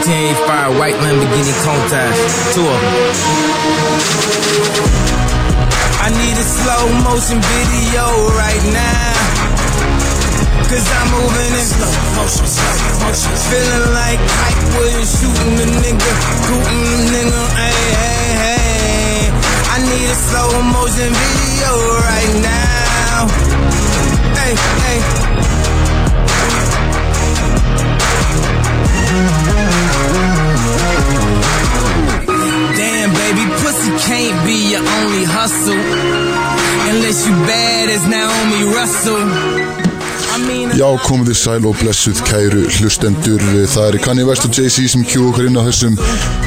1985 white Lamborghini Countach, two of them. I need a slow motion video right now. Cause I'm moving in slow motion, slow motion. Feeling like Hype Williams shooting the nigga, shooting the nigga, hey, hey, hey. I need a slow motion video right now. Hey, hey. Be your only hustle. Unless you bad as Naomi Russell. Já, komið þið sæl og blessuð kæru hlustendur Það er Kanye West og Jay-Z sem kjú okkur inn á þessum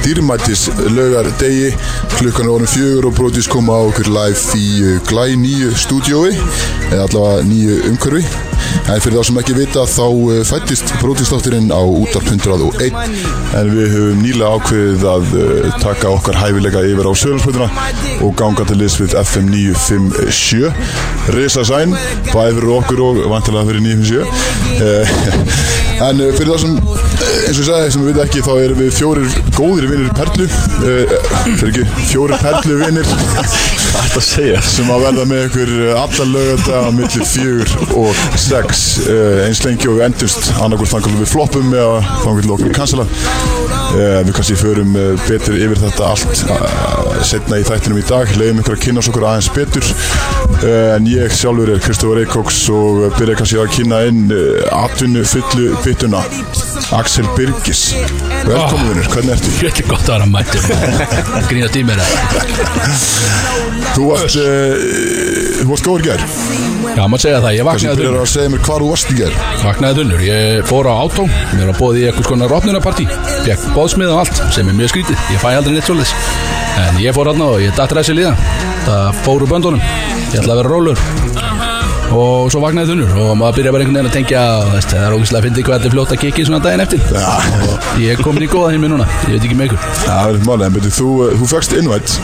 dýrmættis laugar degi Klukkan er orðin fjögur og Brodís koma á okkur live í uh, glæ nýju stúdiói eða allavega nýju umhverfi En fyrir þá sem ekki vita þá uh, fættist Brodís-dátturinn á útarp 101 En við höfum nýlega ákveðið að uh, taka okkar hæfilega yfir á sögurspötuna og ganga til liðs við FM 957 Risa sæn, bæði fyrir okkur og vantilega fyrir 957 Eh, En uh, fyrir þá sem, eh, eins og ég sagði, sem við veit ekki þá erum við fjórir góðir vinnir Perlu. Uh, Fyrir ekki, fjórir Perlu vinnir að sem að verða með ykkur alla lögata á milli fjögur og sex. Eins lengi og við endumst. Annarkvort þannig við floppum eða þannig við okkur kansala við kannski förum betur yfir þetta allt setna í þættinum í dag. Leiðum ykkur að kynna okkur aðeins betur en ég sjálfur er Kristófur Eikóks og byrja kannski að kynna inn uh, atvinnu fullu byttuna. Axel Birgis. Velkomin vinnur, hvernig ertu? Er gott að vera mættur. Grínast í mér Þú varst, uh, þú varst góður gær. Já, maður segja það, ég vaknaði byrjar þunnur að segja mér hvar þú varst í gær. Vaknaði þunnur, ég fór á átó. Mér var bóðið í eitthvað skona rofnunarpartí Fekk bóðsmið og allt, sem er mjög skrítið. Ég fæ aldrei neitt svolítið En ég fór hann og ég datt ræsi líða Það fór úr böndunum. Ég ætla að vera rólur Og svo vaknaði þunnur. Og maður byrja bara einhvern veginn að tengja veist, Það er ógæslega að finna hvað þetta er fljótt að kikki svona daginn eftir. Og ég er komin í góða hinn núna. Ég veit ekki með ykkur. Já, það er málega, en betur, þú, uh, þú fegst innvætt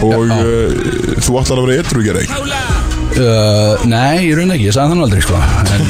og Já. uh, þú ætlar að vera að gera ekki? Uh, nei, ég raun ekki, ég sagði það nú aldrei sko. en,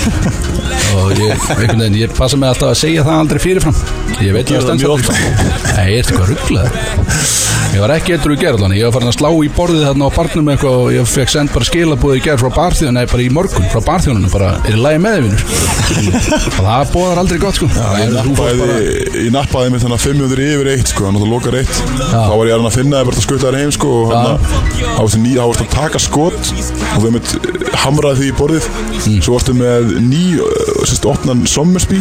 og ég, einhvern veginn, ég passa mig alltaf að segja það aldrei fyrirfram. Ég veit ég að stendst aldrei sko. nei, ég er eitthvað rugglaður ég var ekki eitthvað í gerð ég var farin að slá í borðið þarna á barnum eitthvað og ég fekk send bara skilabúið í gerð frá barþjóðun nei, bara í morgun, frá barþjóðunum bara, er í lagi með þið vinnur og það bóðar aldrei gott sko. Ég þú fórst nappaði, bara, ég nappaði mig þannig að 500 yfir eitt sko, þannig að það lokar eitt. Þá var ég að að finna það bara að skutta þér heim sko, og hann ný- þá varstu að taka skot og þau mitt hamraði því í borðið. Mm. svo varstu með ný uh, sérst, opnan sommersby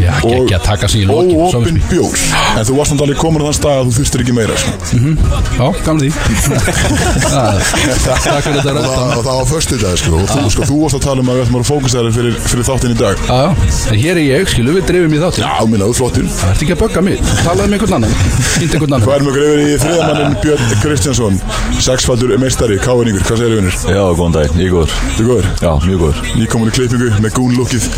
já, ekki að taka sig í lokin óopin bjór. En þú varst náttúrulega komin á þann stað að þú þurftir ekki meira sko. Já, gamla því. Takk fyrir þetta rætt það, og það var förstu dag sko, og þú, sko, þú varst að tala um að við ættum að fókusa þér fyrir, fyrir þáttinn í dag. Já, já, en hér er ég, skilu, við dreifum í þáttin Já, minna, þú er flottur. Það ert ekki að bögga mig, talaðu með einhvern annan. Fýnt einhvern annan. Hvað erum við yfir í þriðamannin Björn Kristjánsson Sexfaldur meistari, káinningur, hvað segir vinnur? Já, góðan dag, ég góður. Þú góður? Já, mjög góður. Nýkomin í klippingu með gúnlukkið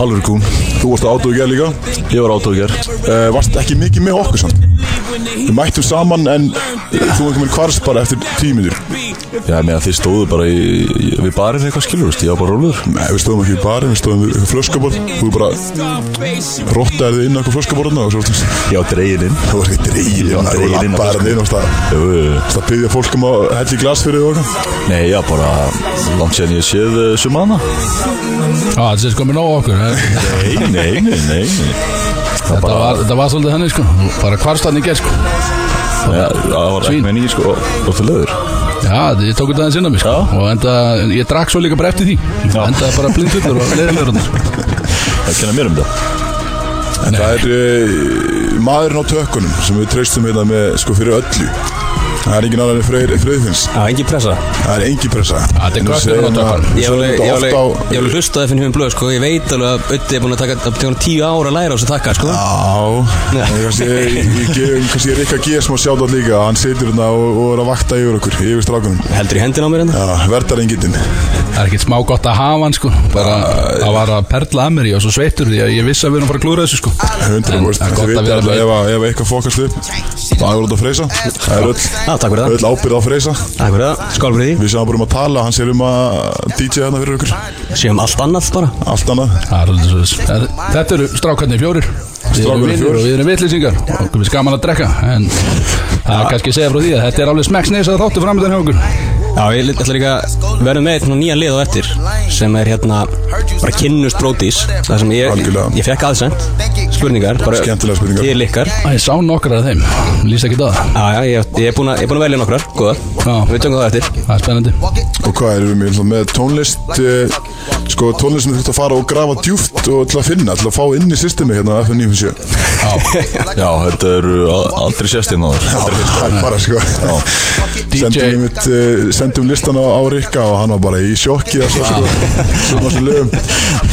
Alveg gún. Þú varst á átóðu gerð líka? Ég var átóðger uh, Varst ekki mikið með okkur samt Við mættum saman en þú var komin hvars bara eftir tímiður Já, með að þið stóðu bara í, í, við barinn eitthvað skilur, veist, ég var bara rólur Nei, við stóðum ekki í barinn, við stóðum við eitthvað flöskaborð Þú bara rottaði þið inn á eitthvað flöskaborðna og svo varstu Já, dregin inn. Þú var ekki Ég var dregin inn á Bara þinn og stað. Jú, jú, jú. Það byggði fólk um að hella í glas fyrir þig og eitthvað? Nei, já, bara langt séðan ég séð uh, sumana Já, þetta sé sko með nóg okkur eh. Nei, nei, nei, nei, nei. Það Þetta bara, var, þetta var svolítið henni sko. Bara hvarstann í gerð sko. Ja, það var ekki menningi sko. Og til löður Já, ég tók þetta aðeins inn á mig sko. Já. Og enda, ég drakk svo líka bara eftir því. Enda bara blindfullur og leiðilegur Það kenna mér um það. En það er uh, maðurinn á tökkunum sem við treystum hérna með sko fyrir öllu Það er engin annar en Freyr Freyðfinns Já, engin pressa. Það er engin pressa. Þetta er Nú gott segir fyrir á við Ég alveg, ég hef hlustaði fyrir hugum blöð sko. Ég veit alveg að Ötti er búin að taka tíu ára að læra á þessu takka sko. Já, en kannski ég, ég, ég, kannski ég Rikka G. sem að sjá það líka. Hann situr hérna og, og er að vakta yfir okkur Yfir strákunum. Heldur í hendina á mér hérna? Já, verðar enginn Það er ekkert smá gott að hafa hann sko. Bara að var að perla að mér Ég var svo sveittur því að ég vissi að við erum að fara að klúra þessu 100 En vorst það Þið gott að viti vera alltaf með ef, að- ef eitthvað fokast upp Það út að freysa Það öll, Já, takk fyrir það. Öll ábyrð á freysa. Takk fyrir það. Skál fyrir Við séum bara um að tala Hann sér um að DJ hérna fyrir okkur því Séum allt annað bara. Allt annað. Er Þetta eru strákarnir fjórir Við erum fjórir. og við erum vitlýsingar og okkur finnst gaman að drekka en það er kannski að segja frá því að þetta er alveg smekksneis að þáttu framöndan hjá okkur. Já, ég ætla líka að verða með eitthvað nýjan lið á eftir sem er hérna bara kynnust brótis það sem ég, ég fekk aðsend. Spurningar, bara Skemmtilegar spurningar. til ykkar. Æ, Ég sá nokkrar af þeim, líst ekki það. Já, já, ég, ég er búin að, ég er búin að velja nokkrar, góða. Já. Við tökum það eftir. Það er spennandi. Og hvað erum við með? Tónlist uh, Sko tónlist sem þurft að fara og grafa djúft Og til að finna, til að fá inn í systemi hérna á FN97 Já, þetta eru aldrei sést inn á þér Það er bara sko. Sendum, við, uh, sendum listan á, á Rikka Og hann var bara í sjokki að svo sko Svona þessu lögum.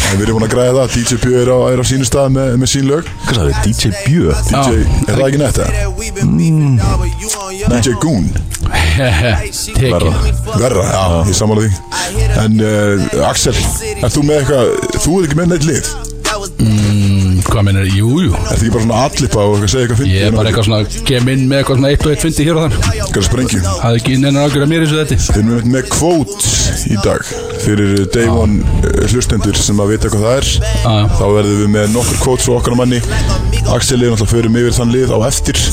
En við erum búin að græða það DJ Bjö er á, er á sínu stað með, með sín lög. Hvað sagði, DJ Bjö DJ, er það ekki netta? DJ Goon. Tekin Verra, já, ég samála því. En uh, Axel, er þú með eitthvað Þú er ekki með neitt lið? Mm, Hvað mennir, jú, jú. Er það ekki bara svona allipa og segja eitthvað fyndið? Ég er bara eitthvað svona, kem inn með eitthvað svona eitt og eitt fyndi hér og þar. Eitthvað sprengju? Það er ekki neina ágjör að mér eins og þetta Þeir erum með kvót í dag Fyrir Day One uh, hlustendur sem að vita hvað það er. Já. Þá verðum við með nokkur kvót frá okkar manni. Axel er náttúrulega förum yfir þann lið á eftir.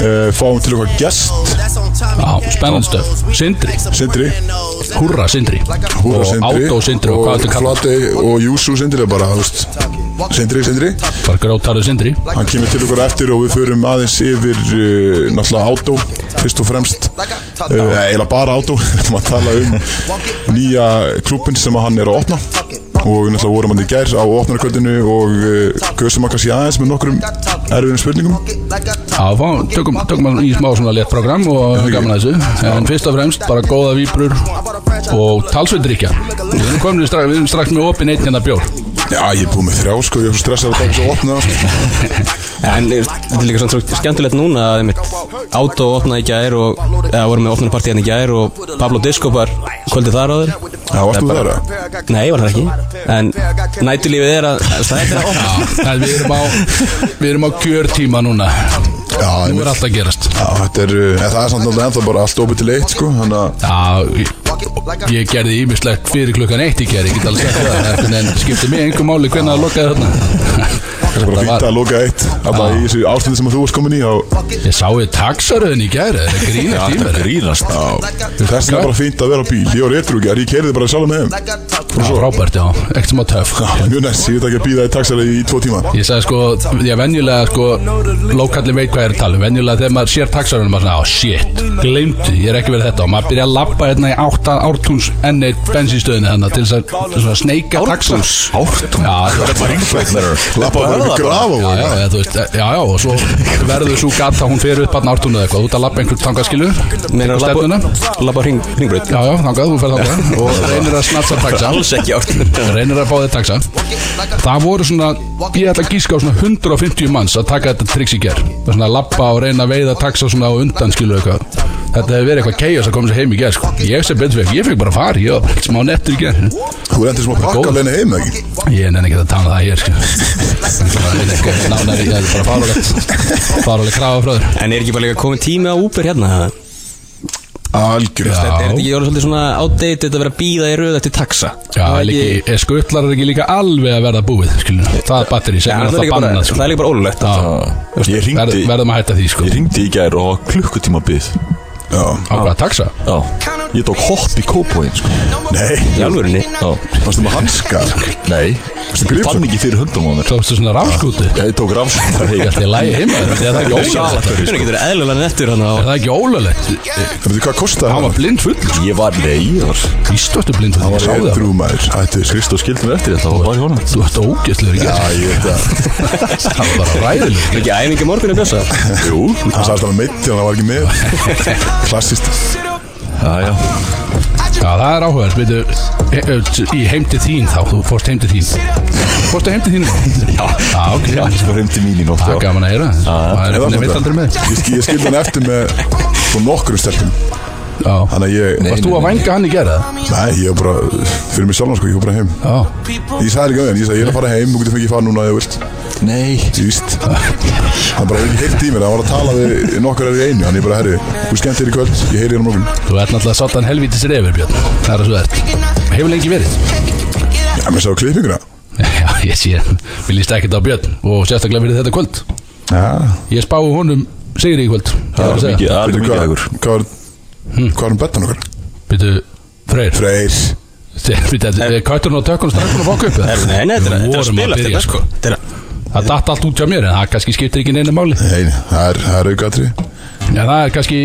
Uh, Fáum til okkar gest. Já, spennandi stöf Sindri, Sindri. Húrra Sindri. Og Sindri. Átó Sindri og hvað þetta kalla Flati og Júsú Sindri er bara, þú veist Sindri, Sindri. Bara grótarðu Sindri. Hann kemur til okkur eftir og við förum aðeins yfir uh, náttúrulega átó fyrst og fremst. Uh, eða bara átó að tala um nýja klúbin sem hann er að opna. Og við náttúrulega vorum hann í gær á opnarkvöldinu og uh, gösum að kannski aðeins með nokkrum erfiðum spurningum. Já, fá, tökum, tökum að í smá svona létt program og gaman að þessu. En fyrst og fremst bara góða víbrur og talsveitdrykja Við erum komin strax, strax með opinn einn hérna bjór Já, ég er búið með þrjá sko, ég er svo stressað að taka svo opna það, sko. En eh, þetta er líka svona svo skemmtilegt núna að einmitt Átó opnaði í gær og eða vorum með opnaði partíðan í gær og Pablo Disco var kvöldið þar áður. Já, varstu Það er þar að? Nei, var það ekki. En nætulífið er að það er að opna Já, en við erum á, við erum á kjörtíma núna. Já, Nú er allt að gerast. Já, þetta er, uh, það er samt náttúrulega ennþá bara allt opið til eitt sko, þannig að Já, ég, gerði ímislegt fyrir klukkan eitt í gerði, ég get alveg sagt það. En skipti mig einhver máli hvernig það lokaði þarna það er bara Það var- að loka eitt. Alltaf í þessu ástændi sem að þú varst komin í Ég sá við taxaröðin í gerði, það er grínast í mér grínast þess er bara fínt að vera á bíl. Ég var ekki, ég keiriði bara sjálf með þeim frábært, já, ekkert sem á töff. Mjög næst, ég veit ekki að býða í taxari í tvo tíma. Ég sagði sko, ég venjulega sko Lókallin veit hvað ég er að tala um. Venjulega þegar maður sér taxaröðin maður svona, taxan Ártún Já, lappa Já, veist, já, já, og svo verður svo gata, hún fer upp að nártúnu eða eitthvað, þú ert að labba einhvern tangaskilu Meina að stefnuna, labba- labba hring, hringbraut. Já, já, þangað, þú fer þangað. Og reynir að snatsa taxa. Alls ekki áttum reynir að fá þér taxa. Það voru svona, ég ætla að gíska á svona 150 manns að taka þetta triks í ger svona að labba og reyna að veiða taxa svona á undan skilu eitthvað þetta hefur verið eitthvað keias að koma sér heim í ger sko. ég sem betur fyrir, ég fekk bara far ég var smá nettur í ger þú endur sem að pakka leina heim ekki ég nenni ekki að tala það hér sko. Svona, ég er er bara fárulegt fárulegt krafa frá þér En er ekki bara líka komið tími á Uber hérna? algjörð Já. Er þetta ekki orðið svolítið svona outdated að vera að býða í röð eftir taxa? Já, er, ekki, er skuttlar er ekki líka alveg að verða búið það er batteri er það er líka bara, sko. það er líka bara ólulegt verðum að hætta því sko. Ég ringdi í gær og var klukkutíma byggð já, á Ég tók hopp í kópóin sko. Nei, Í alvörinni Já. Varstu með hanska Nei. Varstu Ég gripur? fann ekki fyrir höndum á mér. Tókstu svona rafskútu? Já, Ég tók rafsum Ég ætti að lægi heima þér, er það ekki ólöglegt. Það er ekki verið eðlulega nettur hann á Er það ekki ólöglegt? það veitir hvað kostaði Hann var blind full Ég var, var Ístöttu blind full, ég sá það. það. Það Er Hann hann hann var ekki með. Klassist Já, já. Já, það er áhugað Veitu, í heim til þín þá Þú fórst heim til þín. Fórstu heim til þín? Já. Já, ok. Já, ég var heim til mín í nótt Það er gaman að heyra. Það er veit svona. aldrei með. Ég, skil, ég skildi hann eftir með Svo nokkrum stelpum. Já Þannig að ég Varst þú að vænga hann í gera það? Nei, ég var bara Fyrir mig sjálfan sko, ég var bara heim. Já. Ég sagði líka við hann, ég sagði ég er að fara heim Þú getur fengið fara núna ef þú vilt. Nei. Ég víst. Hann bara ekki heilt í mér Hann var að tala við nokkur er í einu Hann er bara, herri, þú skemmt þér í kvöld Ég heyri hérna morgun. Þú ert náttúrulega sáttan helvítis reyfur, Björn. Það er að svo ert. Hefur lengi verið Er er mikið hvað var um bettan okkar? Býtu, Freyr. Freyr. Kvætturinn og tökkunum strækkunum fokk upp Nei, nei, nei, þetta er- þetta er að að spila þetta sko. sko. Þetta er- Það datt allt út hjá mér en það kannski skiptir ekki neina máli. Nei, það er, það er aukaðri Já, það er kannski,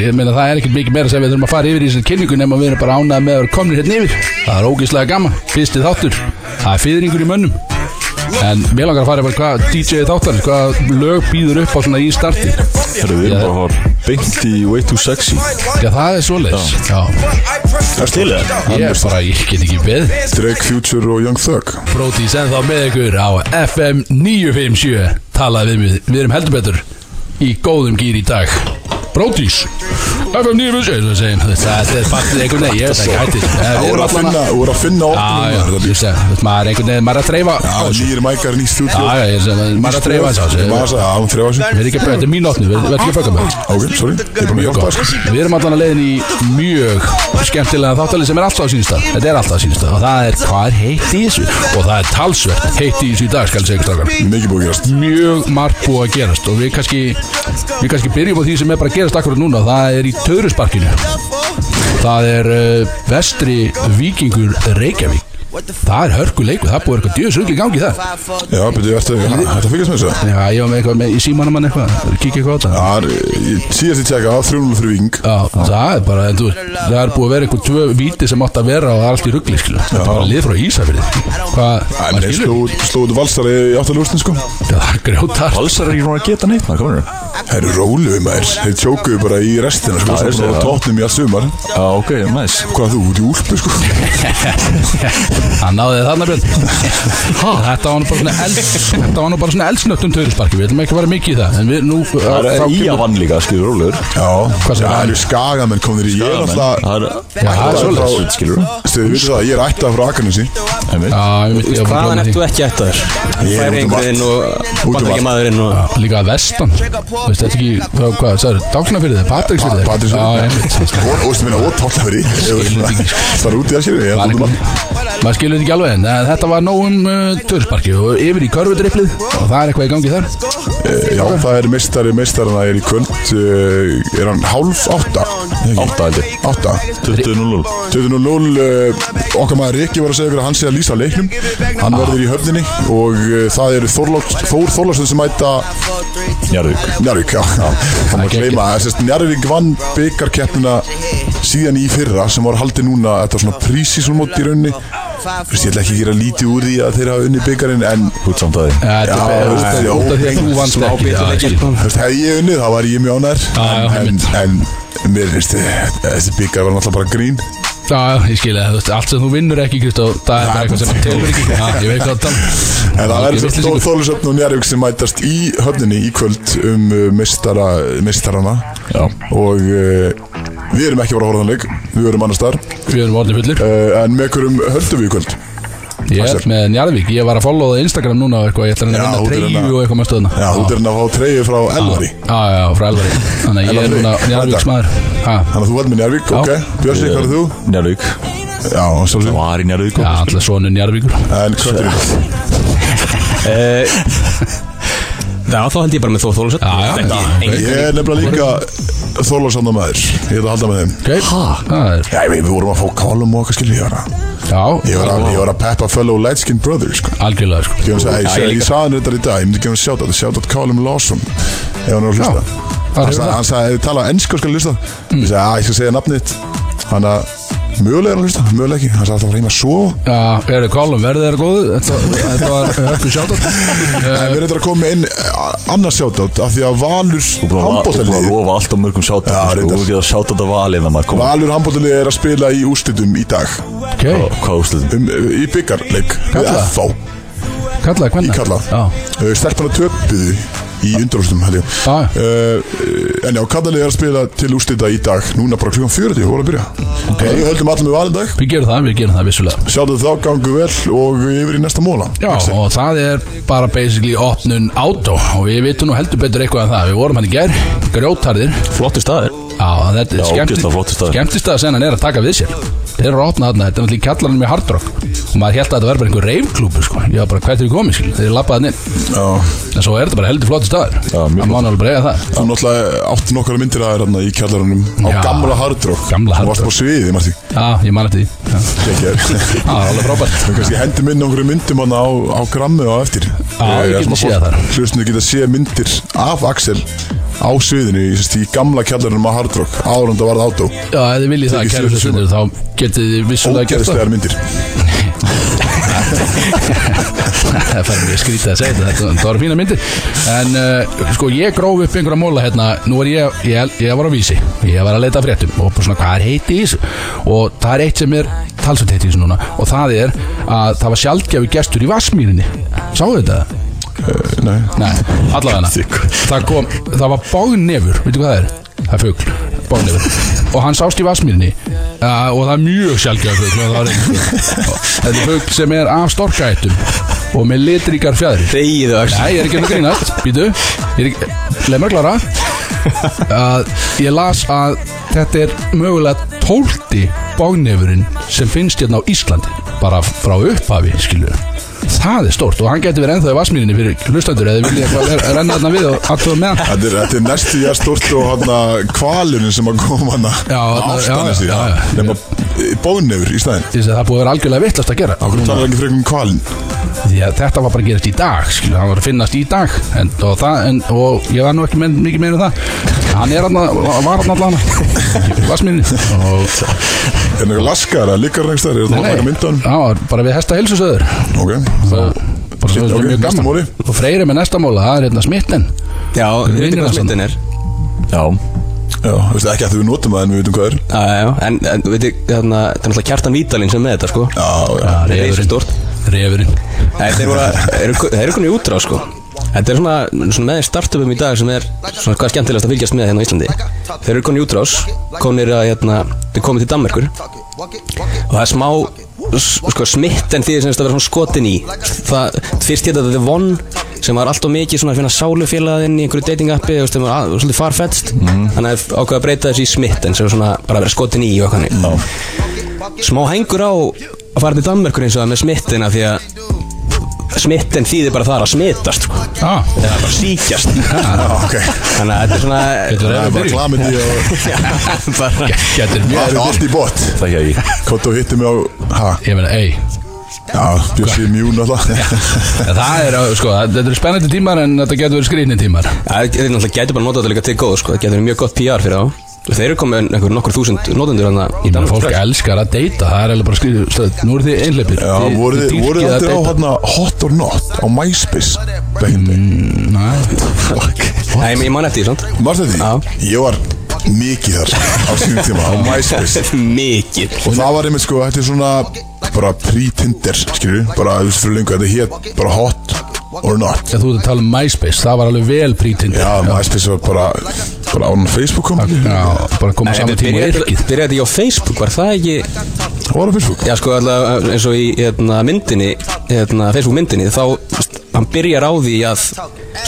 ég meina það er ekkert mikið meira sem við þurfum að fara yfir í þessari kynningu nema við erum bara ánað með að vera komnir hérna yfir. Það er ógeðslega gaman, fyrsti þáttur. Það er fyrringur í mönnum En mér langar að fara yfir hvað DJ þáttarins Hvað lög býður upp á svona í starti. Herru, við erum bara fara beint í Way Too Sexy. Já, það er svoleiðis. Já, Er til það? ég er bara, ég get ekki beð Drake, Future og Young Thug. Bróti, send þá með ykkur á FM 957 Talaði við mig, við erum heldur betur Í góðum gýr í dag Brótis FM 957 það er partið einhvern veginn Ég veit ekki hættir. Það voru að finna, allan voru að finna Já, já, opnum ég segi, þú veist, maður er einhvern veginn, er að þessu. nýjir mækar, nýjir stúdíu Já, já, ég segi, maður er að bauða, þetta er mín opni, við er erum allan að leiðin í mjög skemmtilega þáttalið sem er alltaf á sínstað Þetta er alltaf á sínstað og það er, hvað er heitt í þessu? Og það er talsvert heitt í þessu í dag, Mjög margt búið að gerast og við kannski byrjum á því sem er bara að gerast akkurat núna Það er í Töðrusparkinu Það er uh, vestri vikingur Reykjavík Það er hörkuleiku, það er búið eitthvað djöðsugli gangi það Já, betur, að fylgjast með þessu? Já, ég var með eitthvað með, í símanum hann eitthvað. Kikið eitthvað á þetta. Það er, síðast ég tjekka 3-0 fyrir Ving. Já, það er bara, en þú veist, það er búið að vera eitthvað tvö víti sem átt að vera og er allt í ruggli, skilu Það er bara lið frá Ísafirði. Hvað, Það er slóðu valsari í áttalústin sko. Já, það er grjótar Valsar er ekki að geta neitt Það eru róluðu maður. Þeir tjókuðu bara í restina sko það. á tóknum í allt sumar. Já, ok, næs Hvað þú, út í úlpu sko Hann náði þarna björn Þetta var nú bara svona elds Þetta var nú bara svona eldsnöttum töðursparki Við ætlum ekki að vera mikið í það En við nú Það er í að vann líka, skilur rólegur Já, Hvað segir það eru skagamenn komnir í Ég er alltaf Það er er svoleiðis. skilur Stuðu, við það, ég er ættað frá Akarnasi Hvaðan bara ert þú ekki ættaður? Ég er út um Færingurinn allt. og um bandaríkjamaðurinn Líka að vestan Veist þetta ekki, hvað, hvað, það er dákna fyrir þið, Patricksfyrir þið Patrísson Já, einmitt Og Það er skilur er er ekki alveg en eh, þetta var nóg um uh, töðursparki og yfir í körfudriplið og það er eitthvað í gangi þar. Eh, Já, það er meistari, meistarana er í kvöld uh, Er hann hálf átta? Átta held ég. Átta. 20-0 20.00 uh, Okkar maður Rikki var að segja ykkur að hann sé að lýsa leiknum. Hann verður í höfninni Og uh, það eru Þorláks, Þór Þorláksson sem mæta Njarðvík. Njarvík, já, já. Það má að Njarvík vann byggarkeppnina síðan í fyrra sem var haldið núna Þetta var svona prísísumót í raunni Þú veist, ég ætla ekki að gera lítið úr því að þeir hafa unni byggarinn En Hút samt að Þetta Já, er þú veist, það er af út af því að þú vannst ekki. Þú veist, hefði ég unnið þá var ég mjög já, en, einmitt. en, en mér finnst þið- þessi byggar var náttúrulega bara grín Já, ég skil það, þú veist, allt sem þú vinnur ekki, Kristó, það er bara eitthvað sem telur ekki. Já, ég veit hvað það tala En það er svo vitleysingur. Þólusöfn og Njarvík sem mætast í höfninni í kvöld um uh, meistara, meistarana. Já. Og uh, við erum ekki að fara að horfa á þann leik. Við erum annars þar Við erum orðin fullir. Uh, En með hverjum höldum við í kvöld? Ég er með Njarðvík, ég var að followa það Instagram núna og eitthvað, ég ætla að reyna að vinna að treyju og eitthvað með stöðuna. Já, þú erum að fá treyju frá Elvari. Já, já, frá Elvari. Þannig að ég er núna hvað er Njarðvíks maður Þannig að þú vald með Njarvík, Já. ok Björsi, hvað er þú? Njarðvík. Já, sjálfsög Var í Njarðvík Já, alltaf sonu Njarðvíkur. En hvað er þú? Já, þá held ég bara með Þór Þólusson Já, já, já. Ég er nefnilega líka Þólasanda maður Ég ætla að halda með þeim. Það er Já, ég veit, við vorum að fá kálum og okkar skilja var að Já, Ég var að, ég var að peppa fellow light skin brother sko. algjörlega, sko. Ég, ég, ég sagði hann þetta í dag Ég myndi ekki hann sjátt að sjátt að Callum Lawson Ef hann er að hlusta. Það Hann er sagði, þið tala ennsku skal hlusta Ég sagði að ég skal segja nafnið þitt. Hann að mögulega er hann að hlusta Mögulega ekki, hann sagði alltaf að reyna að sofa? Já, er það kálum, verðið er góðu? Þetta, þetta var höfðu sjátt En við erum þetta að koma inn eh, annars sjátt af því að Valur Þú að handbóltalið lofa alltaf mörgum sjátt Já, Þú reyndar. búin ekki að valið Valur handbóltalið er að spila í úrslitum í dag. Ok, Hvað úrslutum? um, í byggarleik við kallaði í hvernig Kalla Já, Stelpana töpuðu í undarústum held ég. Já. uh, En já, Kallalið er að spila til úrslita í dag Núna bara klukkan 40, voru að byrja. Okay. Við höldum allir með valindag við gerum það, við gerum það vissulega. Sjáttu þá gangu vel og yfir í næsta móla Já, og það er bara basically opnun átó og við vitum nú heldur betur eitthvað en það. Við vorum hann í gær, grjótarðir Flottu staður Já, þetta er staður. skemmtist að sennan er að taka við sér. Þeir eru að opna þarna, þetta er í kjallarinn með hardrock og maður held að þetta verður bara einhver reifklúbu sko. ég var bara, hvað er þið komið, skil, þeir lappaði inn. Já, en svo er þetta bara heldur flotti staður. Það má náttúrulega bara eiga það. Þú náttúrulega átti nokkara myndir að þér hérna í kjallarunum á gamla hardrock Gamla Þú varst Hard á sviði, Marti. Já, ég man eftir því. Já, það er alveg frábært. Þú kannski hendi minna einhverju myndum hann á, á grammi og eftir. Já, ég séð þar. Hlustunni geta séð myndir af Axel á sviðinu í, í gamla kjallarunum á hardrock áranda varð átó Já, ef þið viljið það, kæru hlustundur þá getið þið vissulega gert það. Ógeðslegar myndir. Það fær mjög skrítið að segja þetta það var fína myndir. En uh, sko ég gróf upp einhverja móla hérna. Nú er ég, ég, ég var á vísi. Ég var að leita að fréttum og bara svona hvað er heiti í þessu? Og það er eitt sem er talsveit heiti í þessu núna. Og það er að það var sjaldgjafi gestur í Vassmýrinni sáu þetta? Uh, Nei. Nei, allavega. Það kom, það var bágnefur veitu hvað það er? Það er fugl, bágnefur. Og hann sást í Vassmýrinni uh, og það er mjög sjálfgjöf fugl er þetta er fugl sem er af storkaættum og með litríkar fjæðri Þegiðu Axel. Nei, ég er ekki að grínast, býtu er leið mér að klára. Að Ég las að þetta er mögulega tólti bágnefurinn sem finnst hérna á Íslandi. Bara frá upphafi, skilur Það er stórt og hann getur verið ennþá í Vassmýrinni fyrir hlustandur eða eitthvað ver- renna þarna við og aðtöfa með hann Þetta er, þetta er næstu ég stort og hann kvalurinn sem að koma hann já, já, já. Nefna bóðnefur í staðinn? Því að það er búið að vera algjörlega vittlast að gera. Akkur talar ekki frekar um kvalin Því að þetta var bara að gerast í dag skilur, hann var að finnast í dag. En, og, það, en, og ég var nú ekki með, mikið meira það. Hann er hann var hann allan. Vassmýrinni og Er hann eitthvað laskar að líkar hann eitthvað Er það að mynda hann? hann var bara við hesta heilsusöður. Ok. Svo Ok, mjög gaman. og freyri með næsta móla, það er hérna smitten Já, við veitum hvað hans smittin er. Já, Já, þú veist ekki að við notum það en við veitum hvað er. Já, já, en, en veitir, þarna, þetta er náttúrulega kjartan Vítalín sem er með þetta, sko. Já, já. Það er refurinn. stórt refurinn. Nei, þeir voru að, eru, þeir eru konið útrá, sko. Þetta er svona, svona með þeim startupum í dag sem er svona hvað skemmtilegast að fylgjast með hérna á Íslandi. Þeir eru konið útrás, konir að, hérna, þeir komið til Danmerkur. Og það er smá, sko, smitt en því sem þetta vera svona skotin í. Það, fyrst hérna þetta er von sem var allt og mikið svona að finna sálufélaginn í einhverju dating appi, þú veist, það var svolítið farfetst Þannig að ákveða að breyta þessu í smitt en sem svona bara að vera skotin í og eitthvað smá hengur á að fara til Danmerkur eins og það með smittina því að smitten þýðir bara það að smittast sko. ah, eða bara síkjast Já, ok. Þannig að þetta er svona Getur Það er bara klamindi og getur allt- í bot það ekki ekki Kotto hitti mig á Ha, ég meina, ei já, Bjössi mjún alltaf það er, uh, sko, þetta eru spennandi tímar en þetta getur verið skrýtni tímar. Það er gæti bara notað þetta líka til góð sko. það getur verið mjög gott PR fyrir þá þeir eru komið einhver nokkur þúsund notendur hann í Þannig að Danmerkur fólk strax. elskar að deyta Það er alveg bara skriðu stöð Nú eru þið einhleipir Já, voruð þið voruð þið aldrei á hérna Hot or Not á MySpace in the day Nei, ég man eftir því sant Marstu því? Já. Ég var mikið þar á sínum tíma á MySpace. Mikið. Og það var einmitt sko, þetta er svona bara pre-Tinder, skilju bara, þú veist, fyrir lengu, þetta hétt bara Hot or Not. Þú ert að tala um MySpace Það var alveg vel prítind Já, MySpace var bara bara án Facebook kom. Ekki Já, bara koma Nei, saman þetta tíma og yrkið. byrjaði þetta ekki á Facebook var það ekki Það var á Facebook. Já sko alltaf eins og í hérna, myndinni hérna, Facebook myndinni þá hann byrjar á því að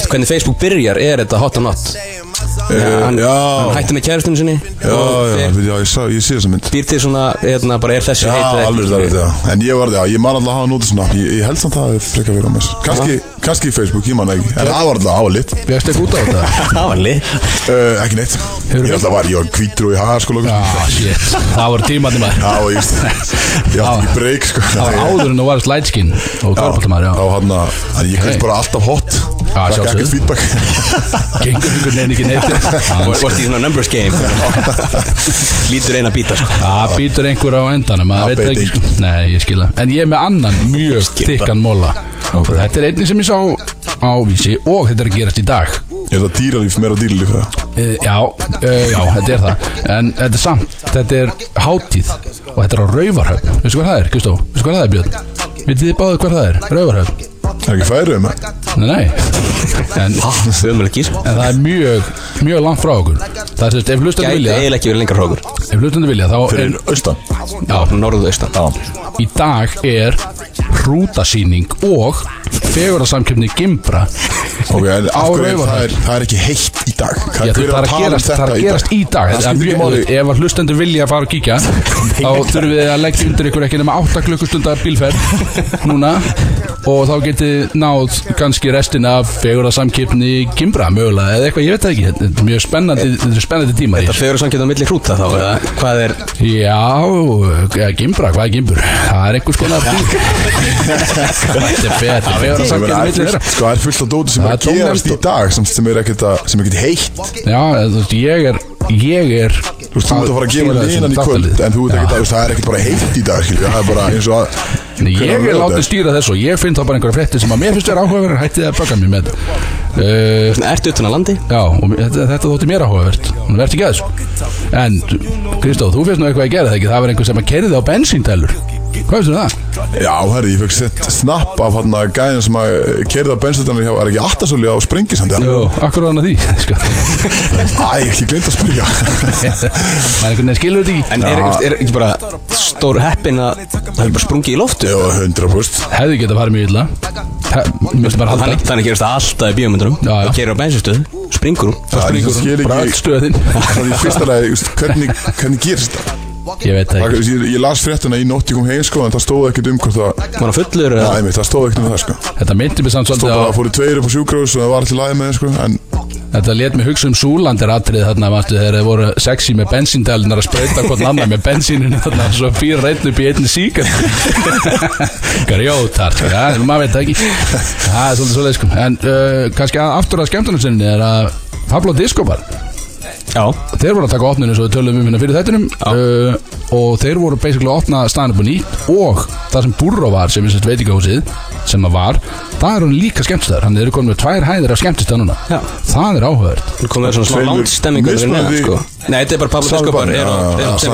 hvernig Facebook byrjar er þetta hot or not? Eh, hann, já. hann hætti með kærustunum sinni. Já, já, já, ég, sé þessa mynd. býr til svona hérna, bara er þessu Já, heit ekki. alveg það er þetta En ég var, já, ég man alltaf að hafa nótið svona. Ég, ég held samt að það er frekar verið á mér. Kanski, kannski í Facebook, ég man það ekki. En það var alltaf álit uh, Bjöst ekki út á þetta. Það var lið Ekki neitt. Ég alltaf var, ég var hvítur og í haga sko Já, Já, shit. Það var tímandi maður. Og ég veist. Ég átti ekki breyk sko. Það var áður en þú varst lightskin og korfaldamaður, Þá já. hann að En ég kveist bara alltaf hot. Já, Fekk sjálfsögðu. ekkert feedback. Gengur einhvern veginn ekki neitt. Og varst í svona numbers game. Lítur eina bíta sko. Það býtur einhver á endanum maður Það veit beit ekki. sko. Nei, ég skilða En ég er með annan mjög þykkan móla Þetta er einnig sem ég sá á vísi og þetta er að gerast í dag Er það dýralíf, meira dýralíf það? Uh, já, uh, já, þetta er það En þetta er samt, þetta er hátíð Og þetta er á Rauvarhöfn Veistu hvað það er, Kristó? Veistu hvað það er, Björn? Vitið þið báðu hvað það er? Rauvarhöfn? Er ekki færið um það? Nei, nei En, en það er mjög, mjög langt frá okkur Það er sérst, ef hlustandi Gæti vilja eiginlega ekki verið lengra hrókur Ef hlustandi vilja, þá er Fyrir austan Já, norðu austan Í dag er hrútasýning og fegurðarsamkjöfni Gimbra Ok, en Á Raufarhöfn. það er, það er ekki heitt í dag? Já, þú, er það er að tala um gerast, það er þetta að gerast í dag. Það Það skiptir ekki mjög- máli. Ef að hlustendur vilja að fara að kíkja þá þurfum við að leggja undir ykkur ekki nema 8 klukkustundar bílferð núna. Og þá getið náð kannski restina af fegurðarsamkjöfni Gimbra mögulega eða eitthvað, ég veit það ekki. Þetta er mjög spennandi, þetta er spennandi tíma Það fegur samkjönd á milli hrúta þá eða hvað er Já, Gimbra, hvað er Gimbur? Það er einhvers konar Þetta er Það er sko, það er fullt af dóti sem Það er er að gerast í dag sem, sem er ekkert að- er heitt. Já, þú veist, ég er Ég er Þú veist, þú ert að fara að gefa línan í kvöld En þú að, veist, það er ekkert bara heitt í dag Það er bara eins og að ég er látið stýra þessu og ég finn þá bara einhverja fréttir sem að mér finnst vera áhugaverð hættið að bögga mér með. Uh, Ertu utan að landi? Já, og þetta, þetta þótti mér áhugavert. Hún verði ekki að þessu. En, Kristó, þú finnst nú eitthvað að gera það ekki? Það var einhver sem að kerði á bensíndelur Hvað finnst þú um það? Já, herri, ég fekk sett snapp af hann að gæðin sem að kerði á bensinstanir hjá, er ekki aftasóli á sprengisandi Jú, akkur var hann að því sko. Æ, ekki glemt að spyrja Það er einhvern veginn skilur þetta ekki En er, er ekki bara stór heppin að það er bara sprungið í loftu? Já, 100% Hefði getað farið mjög illa Þannig, þannig gerast það alltaf í já. Það gerir á bensinstöð, springur hún Það Springur hún, bara öll er hvernig, hvernig gerist það? Ég veit það ekki. Ég, ég las fréttina í nótt ég kom heim sko En það stóð ekkert um hvort það Var hann fullur Já, eða? einmitt, það stóð ekkert um það sko. Þetta myndi mig samt Stóð svolítið bara á að fóru tveir upp á sjúkrós Og það var alltaf lægi með sko En Þetta let mig hugsa um súlandir atrið þarna manstu, þegar þeir voru sexy með bensíndælunar að sprauta hvort annar með bensíninu þarna svo fyrir reynd upp í einni síkar Grjótar sko, ja, maður veit það ekki. Það er svolítið svolítið sko en uh, kannski aftur að skemmtunum sinni er að Pablo Discobar Já. Þeir voru að taka opninu svo við tölum um hérna fyrir þettinum uh, og þeir voru basically að opna staðan upp á nýtt og það sem Burro var sem er sérst veitingahúsið sem það var, það er hann líka skemmtistæður hann er komin með tvær hæðir af skemmtistæð núna. Já. það er áhugavert. Þú komið svona svona Tveimur landstemmingu fyrir neðan mismunandi- sko. Nei, þetta er bara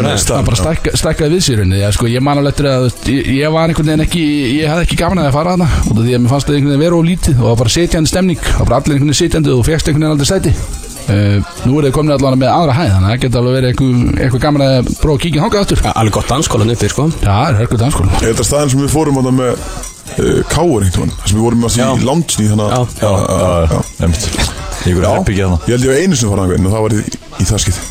hæðum. stað. það bara stækka, stækkaði við sér henni já, sko, ég man alveg eftir að ég, ég var einhvern veginn ekki ég hafði ekki gaman að það fara að það því að mér fannst það einhvern veginn vera of lítið og það var bara setjandi stemning. Það var bara allir einhvern veginn setjandi og þú fegst einhvern veginn aldrei sæti uh, nú er þið komin allavega með aðra hæð þannig að það geta alveg verið eitthvað, eitthvað gaman að prófa að kíkja hangað aftur. Ja, Alveg gott danskólan uppi sko. Já, það er hörkuð danskóla er þetta staðin sem við fórum það með uh, Káur einhvern veginn Sem við vorum með í lounge Þannig Já. að já, já, já. Nefnt Ég er herbyggja þarna. Ég held ég var einu sem fara einhvern Og það var í, í það skið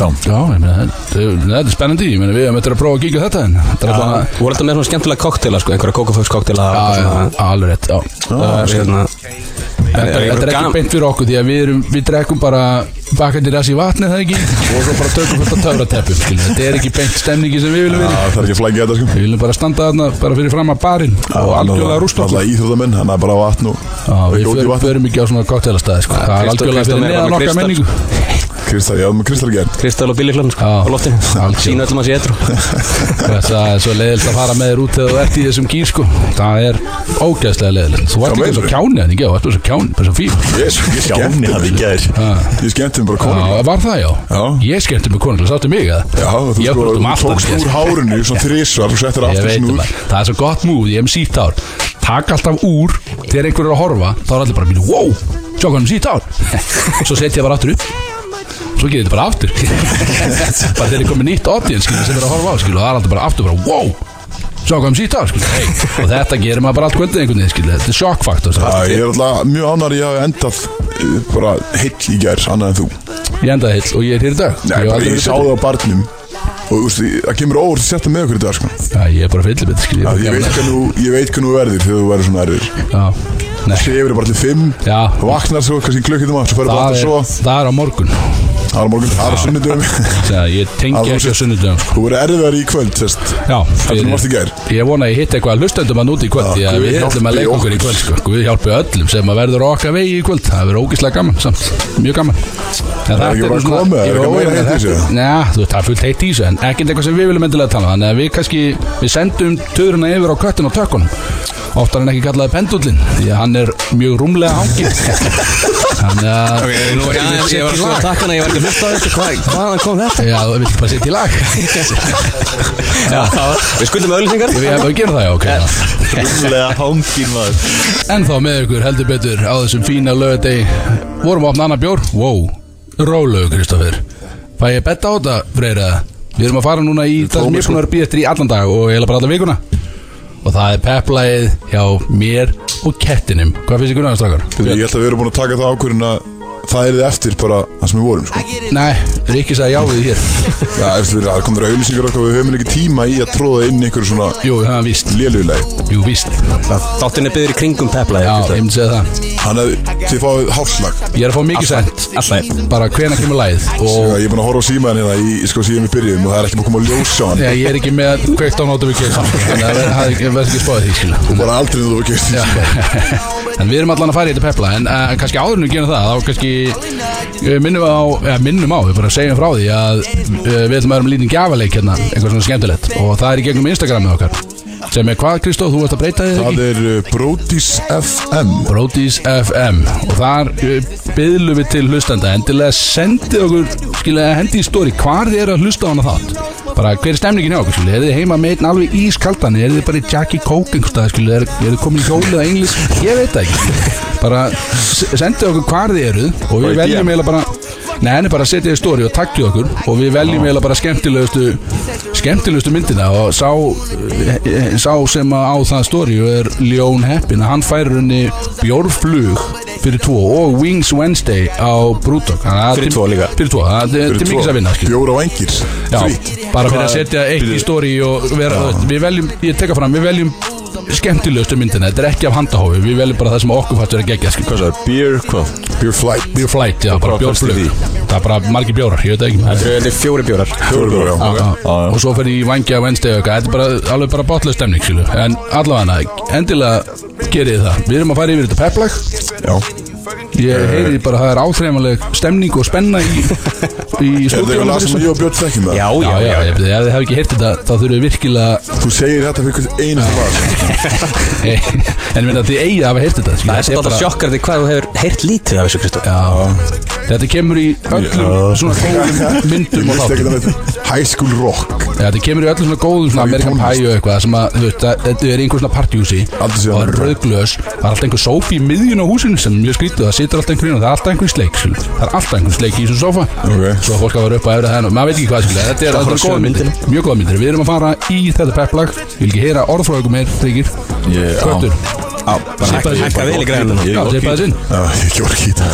Já. Já, ég meina, þetta er spennandi. Ég meina, við hefum eftir að prófa að kíkja þetta en er Þú voru alltaf með svona skemmtilega koktela sko Einhverja kókaföks koktela Já, já, alveg rétt, já. Það er Þetta, Er- er gaman- ekki beint fyrir okkur því að við, erum, við drekkum bara bakandi ræs í vatni það ekki? Og svo bara tökum fullt af töfrateppum skilur. þetta er ekki beint stemningi sem við viljum Já, vera það er ekki að flækja þetta sko. Við viljum bara standa þarna bara fyrir fram að barinn og algjörlega rústa okkur Alltaf íþróttamenn, hann er bara á vatn og Já, við ekki út í förum, vatn förum ekki á svona koktelastæði sko. það er algjörlega fyrir neðan með okkar menningu Kristal, já, með Kristal gerð Kristall og bíliklun sko. Á loftinu. Sína öllum að sé etru þetta er svo leiðilegt að fara með þér út þegar þú ert í þessum gýr sko. það er ógeðslega leiðilegt. Þú ert ekki eins og kjáni en ekki, þú ert bara svo kjáni bara svo fín. Ég, ég Sjáni skemmti hann í mér gær Ég skemmti mér bara konur Já, var það já? Ég skemmti mig konunglega, sáttu mig að Já, þú Ég sko, um tókst úr hárinu svona þrísvar og það, það Takk alltaf úr, þegar einhver er að horfa Þá er allir bara, wow, sjá hvað hann sítt ár Svo setja ég bara aftur upp Svo gerir þetta bara aftur. Bara þegar er komið nýtt audience, skilur, sem er að horfa á skilur, Og það er allir bara aftur, bara, wow! Sjá hvað hann sítt ár, skilur hey. Og þetta gerir maður bara allt kvöldið einhvern veginn, skilur Þetta er sjokkfaktor, skilur. Ég er alltaf mjög ánæður ég hafi endað eh, bara heill í gær, annað en þú. Ég endaði heill og ég er hér í dag. Nei, Ég hef ég sá það á barnum. Og þú það kemur óvart að setja með okkur í dag sko. Já, ég er bara skilur Já, bara ég, veit hvernig, ég veit hvernig þú verður þegar þú verður svona erður nei. Sefur bara til fimm Já. Vaknar svo kannski klukkutum að Það alltaf það er á morgun Það er á morgun, það er sunnudum Þegar ég tengi ekki á sunnudöfum sko. Þú verður erfiðar í kvöld? Ég vona að ég hitt eitthvað hlustendum að núti í kvöld Guð við ætlum að leika okkur í kvöld sko. Guð hjálpi öllum sem að verður okkar vegi í kvöld. Það verður ógislega gaman samt. Mjög gaman. En er ekki bara komið, er Jú, eitthvað meira jú, heitt í veist, það er fullt heitt í þessu En ekkert eitthvað sem við viljum endilega tala um. Þannig að við Við Oftar en ekki kallaði pendullin Því að hann er mjög rúmlega hangið Þannig að Nú, já, ég ég var að skoða takkana, ég var ekki að hlusta á þetta Hvað- Hvaðan kom þetta? Já, þú vilt bara setja í lag. Já, við skuldum auðlýsingar Við hefum að gera það, já, ok. Rúmlega hangin maður. En þá með ykkur heldur betur á þessum fína lögadegi Vorum að opna annar bjór. Wow, rólegu Kristoffer Fæ ég betta á þetta, Freyra? Við erum að fara núna í það sem ég er búin að vera að býða eftir í allan dag og eiginlega bara alla vikuna og það er peplæðið hjá mér og kettinum Hvað finnst náttúrulega strákar? Ég held að við erum búin að taka það ákvörðin að það er þið eftir bara það sem við vorum sko. Nei, Rikki sagði já við hér. Já, eftir það komður að auðlýsingar okkar við höfum ekki tíma í að tróða inn einhverju svona Jú, það er víst. léluguleg Jú, víst. Þáttin er byggður í kringum pepla Já, ég myndi segja það. Þannig að þið fáið hálfslag Ég er að fá mikið sent. Alltaf Bara hvena kemur læð Og Ég er búin að horfa á símaðan hérna í, sko, síðan við byrjum og það er ekki búin að koma að ljósa á hann. Já, ég er ekki með kveikt á notification Þannig að það er ekki verið ekki spáðið því skilja og bara aldrei þú ekki Já. En við erum allan að fara í þetta pepla En uh, kannski áður en við gerum það Þá kannski uh, minnum á eða, Minnum á, við bara segjum frá því að Við ætlum að vera með lítinn gjafaleik hérna Eitthvað svona skemmtilegt. Og það er í gegnum Instagramið okkar. Sem er hvað, Kristóð, þú ert að breyta þig Það er Brodís FM Brodís FM og þar byðlum við til hlustanda endilega sendið okkur skilja hendi í stóri hvar þið eru að hlusta á hana þátt bara hver er stemningin hjá okkur? Skilja er þið heima með einn alveg ískaldan? Er þið bara í Jackie Coke einhverstað skilja er, er þið komin í hjólið að englis ég veit það ekki skilja. bara sendið okkur hvar þið eru og við veljum eiginlega bara Nei, henni bara setja í stóri og takkið okkur og við veljum eiginlega bara skemmtilegustu skemmtilegustu myndina og sá, eh, sá sem á það stóri er Ljón Heppin. Hann færir henni bjórflug fyrir tvo og Wings Wednesday á Brúdok Fyrir tvo líka. Fyrir tvo, það er mikils að vinna skilur. Bjóra og engir Frýtt bara fyrir að setja eitt í stóri og vera, við veljum, ég teka fram, við veljum skemmtilegustu myndina, þetta er ekki af handahófi við veljum bara það sem okkur fættur að gegja. Hvað sagði, beer, hvað? Beer flight. Beer flight, já, bara bjórflug? Það er bara margir bjórar, ég veit það ekki. Þetta er fjóri bjórar. Fjóri bjóra, já. Já, og svo fyrir í vangja Wednesday og eitthvað, þetta er bara, alveg bara botlega stemning en allavega, endilega gerið þið það, við erum að fara yfir þetta peplag Já ég heyri bara að það er áþreifanleg stemning og spenna í, í Er það sem ég og Björn þekkjum það? Já, já, já, já, já. ég, ef þið hefði ekki heyrt þetta þá þurfum við virkilega Þú segir þetta fyrir hvern einasta lag en minna þið eigið að hafa heyrt þetta. Það er svolítið sjokkandi hvað þú hefur heyrt lítið af þessu Kristó. Já, þetta kemur í öllum svona góðum myndum og þáttum. High School Rock. Já, þetta kemur í öllum svona góðum Amerikan. Pie og eitthvað sem að, þú veist, að- þetta er einhver það er það er alltaf einhver sófi í miðjun á húsinu sem er mjög skrítið, það það er alltaf einhver sleik, það er alltaf einhver sleik í þessum sófa Ok. svo fólk að vera upp á henn og maður veit ekki hvað, skilur, þetta er alltaf góða myndir, mjög góða myndir. Við erum að fara í þetta pepplag, vil ekki heyra orðfröðum meir, Tryggir, Sippaði hækka- vel í græðinu Ég þetta er ekki orkið þetta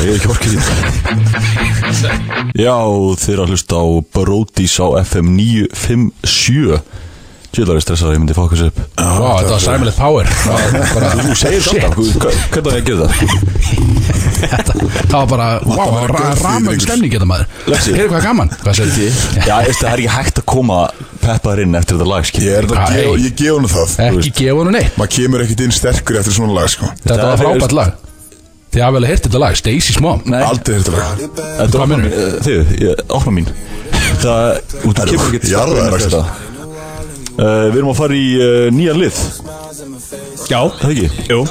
Já, eru að hlusta á Brodís á FM 957 Tjóðlar er stressað að ég myndi fókus upp. Vá, þetta var sæmilegt power. Það var bara, Þú segir þetta, hvernig á ég að gera það? Þetta það var bara, fyrir ramögg stemning þetta maður. Lexi. Heyrðu hvað gaman, hvað segir þið? Já, veist, það er ekki hægt að koma peppaður inn eftir þetta lag. Ég þetta að gefa, hey. ég gef hann það Ekki gefa honum neitt. Maður kemur ekkert inn sterkur eftir svona lag sko. Þetta var frábært lag. Þið hafa vel heyrt þetta lag, Stacey's Mom Nei, Aldrei þetta lag. Þetta er meinarðu? mín Þið, ég- opna mín. Það, Það er kemur ekki jarðaður, Axel. Uh, við erum að fara í uh, nýja lið. Já. Það ekki? Jú.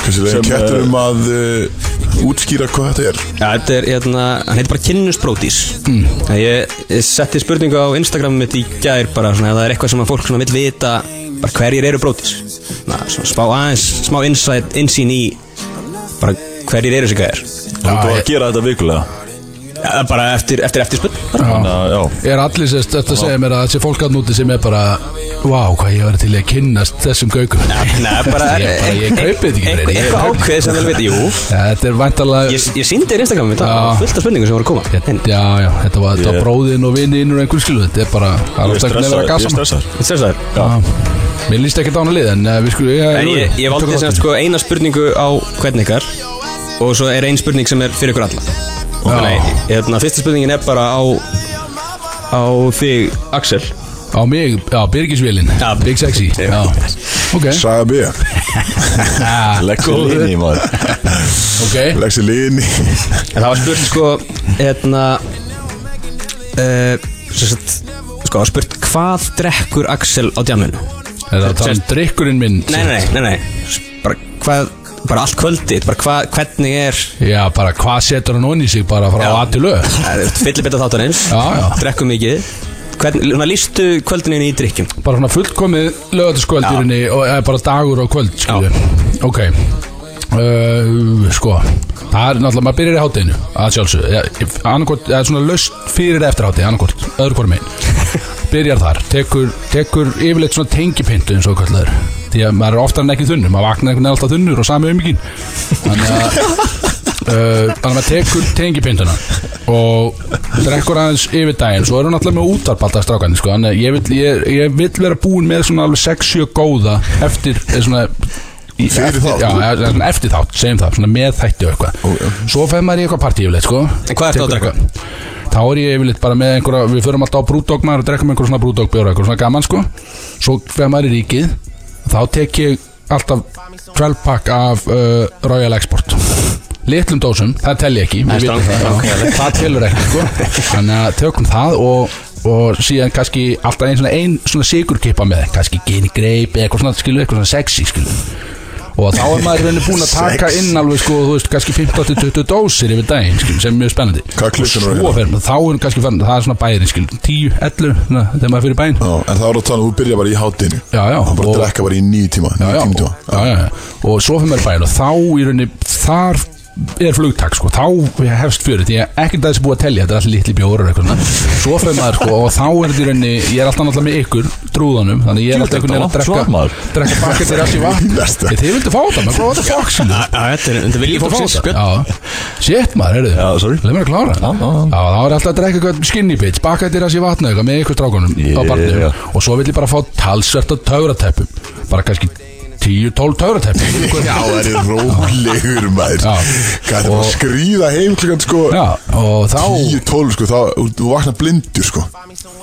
Hversu leginn Sem, kettur um að uh, útskýra hvað þetta er. Já, þetta er, hérna, hann heitir bara Kynnus Brótis mm. ég, ég setti spurningu á Instagram mitt í gær bara svona, ef það er eitthvað sem að fólk svona vill vita bara hverjir eru Brótis svona, svona spá aðeins, smá insight, insýn í bara hverjir eru þessi gæðir Þú ert að gera þetta vikulega ja, bara eftir, eftir Þannig að, já. Er allir sérst þetta segja mér að þessi fólk að núti sem er bara Vá, hvað ég var til að kynnast þessum gaugum Nei, bara Ég bara- ég kaupi þetta ekki, Eitthvað. Ég ákveð sem vil vita, jú. Þetta er væntalega Ég, ég síndi þér Instagram var fullt af spurningum sem voru að koma. Já, já, þetta var, þetta var Ég- bróðin og vinnin og einhvern skilu Þetta er bara, Ég að Ég Þetta Já, Mér líst ekki dána lið en við skulum ég, ég, ég valdi sko eina spurningu á hvern ykkar og svo er ein spurning sem er fyrir ykkur alla. að, hérna, fyrsta spurningin er bara á á þig, Axel. Á mig, já, Birgisvélin Já. Big Sexy. Já, ok. Saga B. Legg sér Góður. inn í maður. Ok, Legg sér liðinni En það var spurt sko hérna uh, sagt, sko, það var spurt hvað drekkur Axel á djaminu er það að tala um drikkurinn minn? Nei, nei, nei, nei. Bara, hvað, bara allt kvöldið bara hvað, hvernig er Já, bara hvað setur hann onni sig bara frá Já. að til lög fyllibita þáttanins Já, já. drekkum mikið. Hvern, lístu kvöldinu í drikkjum Bara svona fullkomið lögataskvöldurinni og eða bara dagur og kvöld Ok. Uh, Sko Það er náttúrulega, maður byrjar í hátteginu að sjálfsögðu. Ja, annarkort, eða svona löst fyrir eftir hátteginu, annarkort, öðru hvort megin. Byrjar þar, tekur, tekur yfirleitt svona tengipintu eins og kallaður Því að maður er oftar en ekki þunnur Maður vaknar einhvern veginn alltaf þunnur og sami um Þannig að uh, Þannig að maður tekur tengipinduna Og drekkur aðeins yfir daginn. Svo erum við náttúrulega með útvarp alltaf strákandi sko. Þannig að ég vill, ég, ég vill vera búin með svona alveg 6-7 góða Eftir eh, svona eftir, þátt? Já, eftir þátt, segjum það, svona með þætti og eitthvað. Svo fer maður í eitthvað partí yfirleitt, sko. En hvað ertu að Tekur drekka? Þá er ég yfirleitt bara með einhverja Við förum alltaf á brúdók maður og drekkum einhverja svona brúdók bjóra Eitthvað svona gaman, sko. Svo fer maður í ríkið Þá tek ég alltaf 12 pack af uh, Royal Export. Litlum dósum, það tel ég ekki Það strang- það, já. það telur ekki, sko. Þannig að tökum það og og síðan kannski alltaf einn svona, ein svona sigurkipa með kannski geni greip eitthvað svona, skilu, eitthvað svona sexy skilu og þá er maður rauninni búin að taka inn alveg sko, þú veist, kannski 15-20 dósir yfir daginn, skilu, sem er mjög spennandi. Og fer, þá er kannski fann, það er svona bæri, skilu 10, 11, svona, þegar maður fyrir Já, en það er að tala um að þú byrja bara í hátinu Já, já, Og bara drekka bara í nýju tíma og, já, já, já. og svo fyrir maður í bæinn og þá í rauninni, þar er flugtak sko, þá hefst fyrir því að ekkert að þessi búið að telja, þetta er allir litli bjóður og eitthvað svona. svo fyrir maður sko og þá er þetta í rauninni, ég er alltaf náttúrulega með ykkur trúðanum, þannig ég er alltaf einhvern veginn að þetta drekka drekka bakketir alls í vatn. Þið vildu fá það, maður, hvað þetta þetta. Er, þetta er viljið fólksins Björn. Já, shit maður, heyrðu. Já, sorry. Leð mér að klára? Já, já, já. þá er alltaf að drekka eitthvað skinny bitch Bakketir alls í vatn með ykkur strákunum á Yeah. barnum Og svo vill ég bara fá talsvert af töfrateppum Bara kannski 10-12 töfrateppum Já, það er rólegur maður. Hvað er það að skrýða heim klukkan sko Já, og þá 10-12 sko, þá, þú- vaknar blindur sko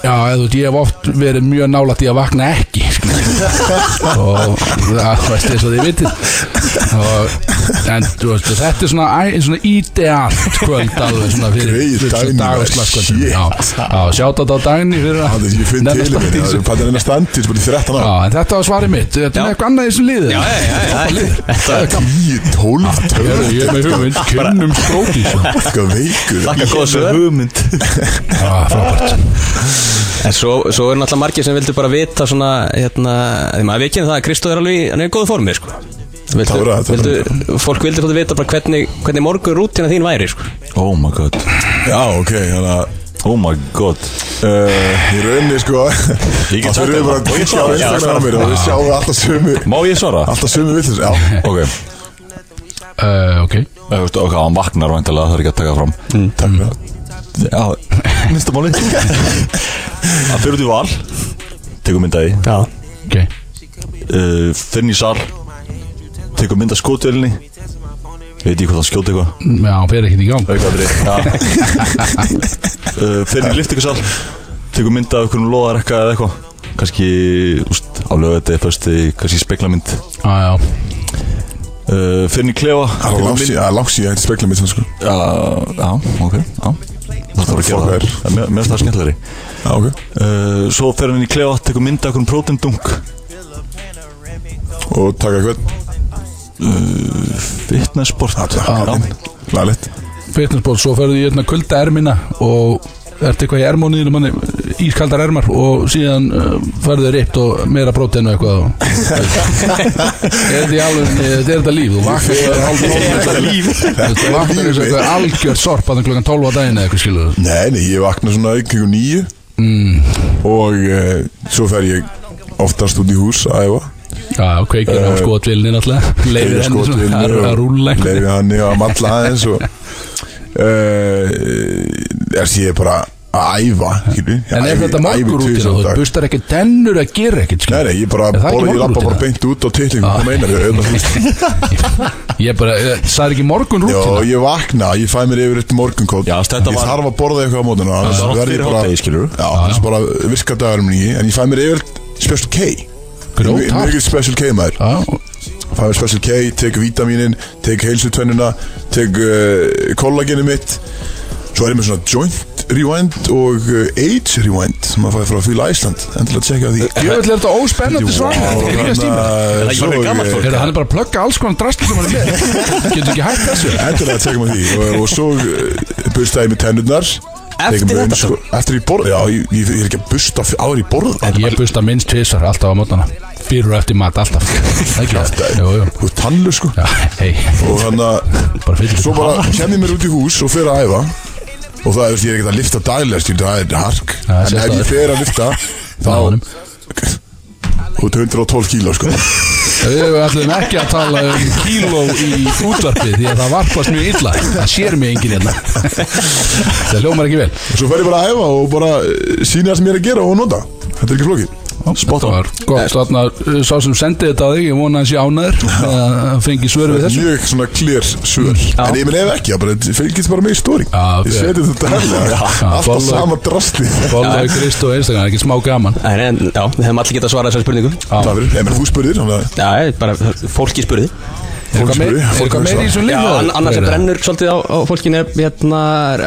Já, eða þú ég hef oft verið mjög nálægt í að vakna ekki skilur. og það veist eins og þið vitið og, en veist, þetta er svona, svona idealt kvöld alveg svona fyrir, já. Sjátt á þetta á dagni fyrir Það er ég finn til í mér Það er fattin eina standins bara í 13 Já, ára en þetta var svarið mitt. Þetta er eitthvað annað í þessum liði. Já, já, já, já, Það er gaman. 10-12 töfra Ég er með hugmynd, kynnum stróki Hvað veikur. Þakka góða svör. hugmynd. En svo, svo er náttúrulega margir sem vildu bara vita svona, hérna, því maður vikinu það að Kristó er alveg, hann er í góðu formi, sko vildu, Tára, það er vildu, Fólk vildi svolítið vita bara hvernig, hvernig morgun rútina þín væri, sko. Oh my god. Já, ok, þannig að Oh my god. Uh, Í rauninni sko Ég get sagt það. að ég og við sjáum alltaf sömu Má ég svara? Alltaf sömu villis Já, Ok. Uh, Ok. Veist, Ok, hann vaknar væntalega, það er ekki að taka fram. Takk fyrir. Það Já, minnsta máli Hann fyrir út í val Tekur myndaði Já Ok. Uh, Finn í sal Tekur mynda skotvelinni Veit ég hvað það skjóti eitthvað. Já, hann fer ekkert í gang. Uh, Finn í liftingasal Tekur mynda af einhvern loðarekka eða eitthvað. Kannski, úst, á lögði Fösti, kannski speklamynd já uh, Finn í klefa. Það er langt síðan- það er langt síðan að spekla mitt sko. Já, já, ok Já. Það þarf að gera Fuck það. Er. Já, Mér finnst það skemmtilegri. Já, ok. Uh, Svo fer hann í klefa Tekur mynda af einhvern prótendung Og taka hvern Fitnessport Það er Lælegt Fitnessból, svo ferðu í hérna kulda ermina og ert eitthvað í ermóniðinu manni ískaldar ermar og síðan uh, ferðu ript og meira próteinu eitthvað og er þetta í alveg þetta er þetta líf, þú vaknar það er hálf þetta líf. Þú vaknar eins og eitthvað algjört sorp að klokkan 12 á daginn eða eitthvað skilur Nei, nei, ég vakna svona ykkur nýju mm, Og uh, svo fer ég oftast út í hús að æfa já, kveikir á Eh, skotvilni náttúrulega. leifir henni svona að að rúlla eitthvað Leifi hann að matla aðeins og uh, er ég bara að æfa. Ég en er þetta æfi morgur út í tvisvar á það, dag. þú bustar ekki tennur að gera ekkert Nei, ég bara Er það ég lappa bara beint út á titlingum Hvað meinar ég? Auðvitað, ég bara, það er ekki morgun Já, ég vakna, ég fæ mér yfir eitt morgunkótt Ég þarf að borða eitthvað á mótuna ég fyrir bara- hádegi, skilurðu? Já, þess bara virka dagurum í En ég fæ mér yfir Special K Mjög Special K maður. Já, Fæ mér Special K, tek vítaminin Tek heilsutönnuna Tek uh, kollagenu mitt. Svo er ég með svona joint rewind og uh, age rewind sem maður fæði frá Fíla Æsland endilega að tjekka því. Ég vil þetta óspennandi svar. Þetta er ekki að stíma. Þannig að ekki bara gamalt fólk? Heyrðu, hann er bara að plugga alls konar drastli sem hann er með. Getur ekki hægt þessu? Endilega að tjekka með því. Og, og svo bustaði ég með tennurnar. Eftir þetta? Eftir ég borða, já, ég, er ekki að busta áður í borða Ég busta minnst tvisar alltaf á mótana Fyrir og eftir mat alltaf. Þú er tannlu sko. Já, hei. Og hann að fyrir Svo bara kem ég mér út í hús og fer að æfa. Og það er, veist, ég er ekki að lifta skilur, Það er hark. Er En ef ég fer að lifta Þá ert 112 kíló sko. Við ætlum ekki að tala um kíló í útvarpi því að það varpast mjög illa. Það sér mig enginn hérna. Það hljómar ekki vel. Svo fer ég bara að æfa og bara eh, sýna það sem ég er að gera og nota. Þetta er ekki flókið Spot on Gott, þarna, uh, sá sem sendi þetta á þig, ég vona að hans sé ánæður að fengi svör við þessu. Mjög svona clear svör. En ég minn ef ekki, það bara með í stóri Ég seti þetta herlega Alltaf sama drastli Follow Krist og Instagram, ekki smá gaman. En, en, já, við hefum allir getað svarað þessari spurningu. Það verður, menn þú spurðir að Já, bara fólki spurði. Er eitthvað meir- er Fólk eitthvað spurði, meir í líka? an- annars sem brennur svolítið á, á fólkinu er hérna er,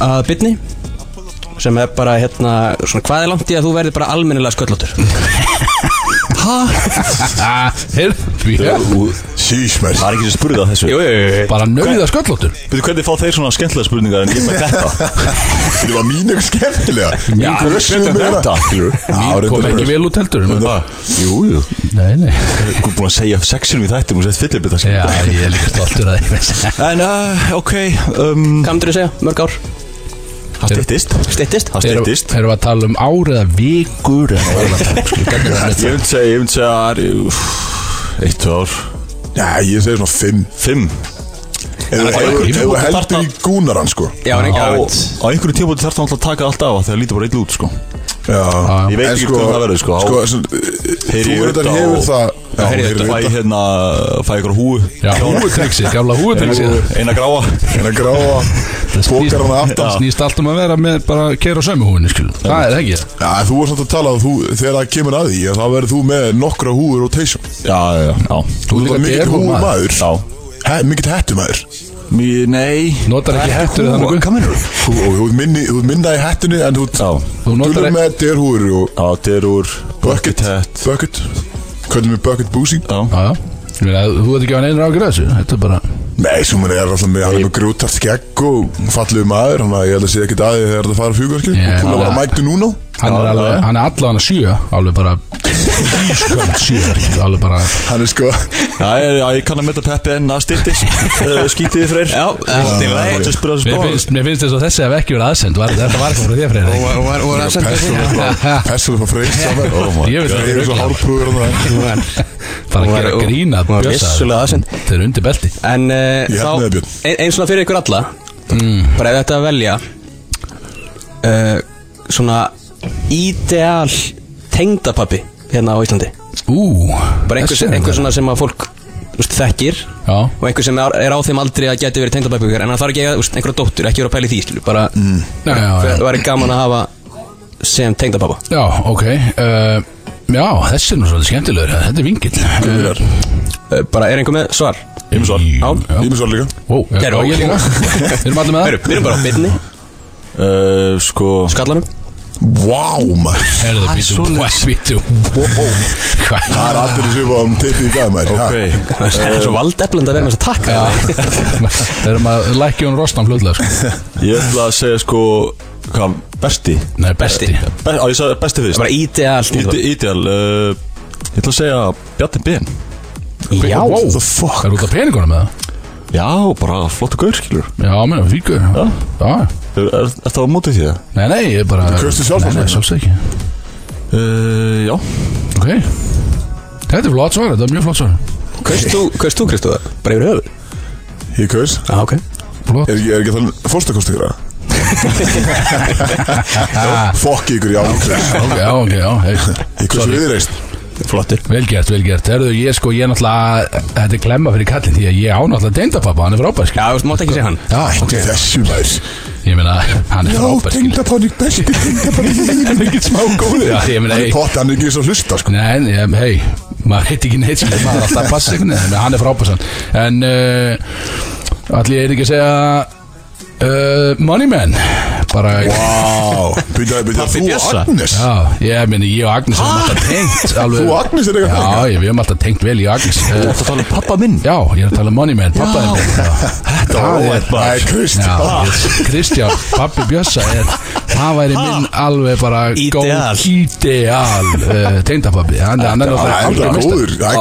að bytni sem er bara hérna svona, hvað er langt í að þú verður bara almennilega sköllóttur? Já, Sísmær Það er ekki sem spurði að þessu? Jú, jú, jú bara nöðið að sköllóttur. Veitu hvernig fá þeir svona skemmtilega spurningar en ég með þetta? Það var mín eitthvað skemmtilega þetta? þetta, Mín kom ekki vel út heldur en- Jú, jú. Nei, nei. Þú er búin að segja sexinu í þættum og sett fyllibita Já, ég er líka stoltur að því. En, uh, ok um, Hvað myndir þú segja? Mörg ár? Það styttist Styttist? Það Erum styttist. erum við að tala um ár eða vikur eða að Ég myndi segja, ég myndi segja að það er, Eitt, ár. Já, ég segi svona fimm. Fimm? Þú heldur í gúnaran sko. Já, Á, einhverju tímabóti þarf það alltaf að taka allt af Þegar það lítur bara eitthvað út sko Ég veit ekki hvernig það verður, sko. Á- Sko, Heyri þú ég veit að þetta hefur og- það Já, Heyri heyrir þetta Fæ hérna, ykkur húu húutriksi, gamla húutriksi Eina gráa. Bókar Það aftan. snýst allt um að vera með bara að keira á sömu húinu, Það er ekki það. Já, þú var samt að tala þegar það kemur að því þá verður þú með nokkra húur já, já Þú er mikill derhúð húur maður. Mikill hættu maður Mér, nei. Notar ekki hettur eða þannig Hvað mennur Þú? Og þú ert minni- þú ert minna í hættunni en þú Já. Þú ekki með derhúur og Já, derur bucket. Bucket. Hvernig með bucket boozy Já. Já, Þú veit ekki að neina ágjör þessu. Þetta er bara Nei, svo mér er alltaf með, hann er með grútart skegg og falluð maður, hann að ég held að sé ekkert aðið þegar það fara og þú var að mæktu núna Hann er alveg, hann er allavega hann sjö Alveg bara Ísköld sjö Alveg bara Hann er sko Já, ég, já, ég kann að metta peppi en að styttist. Uh, Skítið freyr. Já, Mér finnst, mér finnst þess að þessi hef ekki verið aðsend. Var, Þetta var ekki frá þér freyri Og var- að þér Pessuð frá saman Ég veit Það það er svo hárprúður og það. Bara að gera grína aðsend. Þeir eru undir belti. En Ég þá, eins svona fyrir ykkur alla Bara ef þetta að velja uh, Svona Ídeal Tengdapappi Hérna á Íslandi. Ú Bara einhver, er einhver það. svona sem að fólk þú veist, Þekkir Já. Og einhver sem er er á þeim aldrei að geti verið tengdapappi ykkur En það þarf ekki að, þú veist, einhverja dóttur Ekki vera að pæla í því, skilur Bara Já, já, já. Það væri gaman að hafa Sem tengdapappa Já, ok uh, Já, þessi er nú svolítið skemmtilegur Þetta er vingill. Uh, uh, Bara er einhver með svar? Ég með svar. Já. Ég með svo líka. Ó, Gerðu, já, ég líka. Við erum allir með Við erum- við erum bara á byrni uh, Sko Skallanum Vá maður. Herðu, býtu, býtu Hvað? Það er allir svipað um tippið í gæð maður. Ok. Ha. Það er svo valdeflend að vera með þess að taka Við erum að lækja hún rostan flutlega sko. Ég ætla að segja sko Hvað, besti? Nei, besti. Be Á, ég sagði besti fyrst. Bara ídeal Íde- Ídeal uh, Ég ætla að segja Bjarni Ben. Já. Wow. The fuck? Það er út af peningunum með það Já, bara flottu gaur, skilur Já, menn, fíkur Já, já. Er, er, er það á mótið því það? Nei, nei, ég er bara Kaustu sjálf Nei, nei, það? sjálfs ekki. Uh, já. Ok. Þetta er flott svar, þetta er mjög flott svar. Kaust þú, kaust þú Kristu það? Bara yfir höfuð? Ég kaus Já, ok. Flott. Er ekki, er ekki þannig fórstakost ykkur að Fokk ykkur, já ég kaus Ok, já, ok, já hey. Ég kaus viðreist Flottur Vel gert, vel gert. Herðu, ég sko, ég er náttúrulega Þetta er klemma fyrir kallin Því að ég á náttúrulega tengdapappa Hann er frábær, skil Já, þú veist, mátt ekki segja hann. Já, ok. Ekki þessu maður. Ég meina, hann er Já, frábær, skil tengdapánik, besti tengdapánik Hann er ekki smá góð Já, ég meina, Hann hey er pott, hann er ekki svo hlusta sko. Nei, ég, hei, maður heit ekki neitt maður er alltaf en hann er frábærsan En uh, allir er Vá, byrjaði, byrjaði þú og Bjössa? Agnes? Já, ég meni, ég og Agnes erum alltaf tengt alveg, Þú og Agnes er eitthvað Já, ég, við erum alltaf tengt vel í Agnes. Þú ætla að tala um pappa minn? Já, ég er að tala um minn já. Þetta Það er- Nei, Krist Já, ég- Kristján, pappi Bjössa er, það væri minn alveg bara góð Ídeal uh, tengdapappi er Það er alltaf góður, það er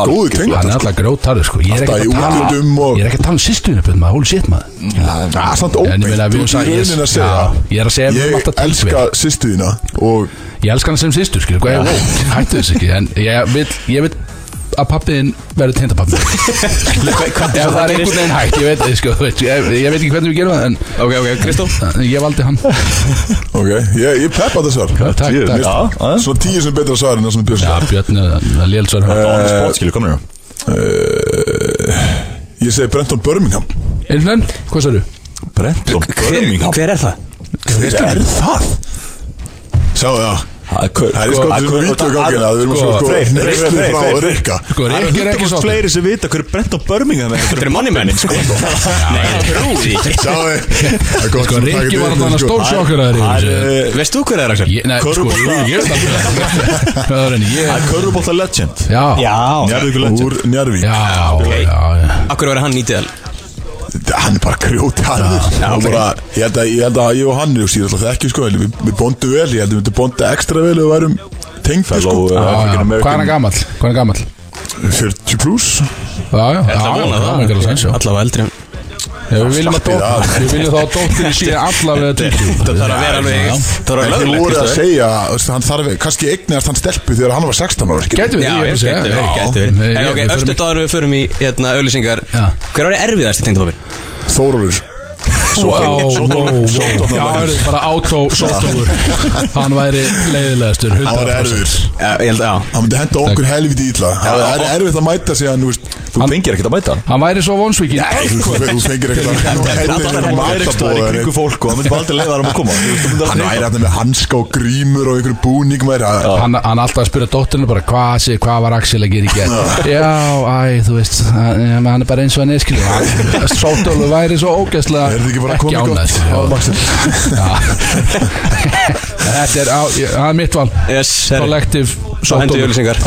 er alltaf grótarður sko. Ég er Alltaf ekki í að tala útlöndum og- Ég er ekki að tala um maður. Það er samt En ég meina, ég er að segja Ég tengt elska sýstu þína Og Ég elska hana sem sýstur, skilur, hvað ég veit Hættu þess ekki, en ég vil, ég vil að pappiðin verður tindapappi Ef það er einhvern veginn hægt, ég veit, sko, þú veist, ég, ég veit ekki hvernig við gerum það En Ok, ok, Kristó? En ég valdi hann. Ok, ég, ég peppa þessar Takk, takk. Já, Já, aðeins Svona tíu sem betra svar en það sem er björsar Björn, það er lél svar. Komnir uh, Ég segi Brenton Birmingham. Einhvern, hvað sagðu? Brenton Birmingham Hver er það? Hver er það? Sjáu það. Það er Það er sko það er í gangi Við erum að Sko, sko Freyr, frá Sko, Það er svo fleiri sem vita hver er Brenton Birmingham er Þetta er money man sko. Sjáu Sko, Rikki var alltaf stór sjokkar að Það það er er Veist þú hver er Axel? Ég- Nei, sko, veit það Það er Það er ég Körubólta Legend. Já, já. Akkur verður hann nýtið Hann er bara grjóti harður ég, held að, ég held að ég og hann Ég er alltaf þekki sko en Við, við bóndum vel Ég held að við myndum bónda ekstra vel Ef við værum tengdi sko. Fellow, uh, Hvað er hann er gamall? 40 pluss það. Allavega eldri Við viljum að dóttir Við viljum þá að dóttir sé allavega 20 Það þarf að vera alveg Það þarf að En vera þið löglegt voru að segja veist, Hann þarf kannski eignast hann stelpu Þegar hann var 16 ára. Gætu verið, Nei, verið ég- ok, við förum í hérna auðlýsingar Já. Hver var erfiðast í tengdapapir? Þórólfur bara átó sóttófur Hann væri leiðilegastur Hann var erfur Hann myndi henda okkur helviti ítla Það er erfitt að mæta sig hann, þú fengir ekkert að mæta. Hann Hann væri svo vonsvíkin Þú fengir ekkert að alltaf hendur hann væri hérna með hanska og grímur og einhverjum búning hann, hann alltaf að spyrja dótturinu bara hvað sé, hvað var Axel að gera í gerð já, æ, þú veist hann, er bara eins og hann er skilur Sóttólu væri svo ógæslega bara komið gott á. Maxi? þetta er, á, er mitt val. Yes, kollektiv Þá hendi í auglýsingar.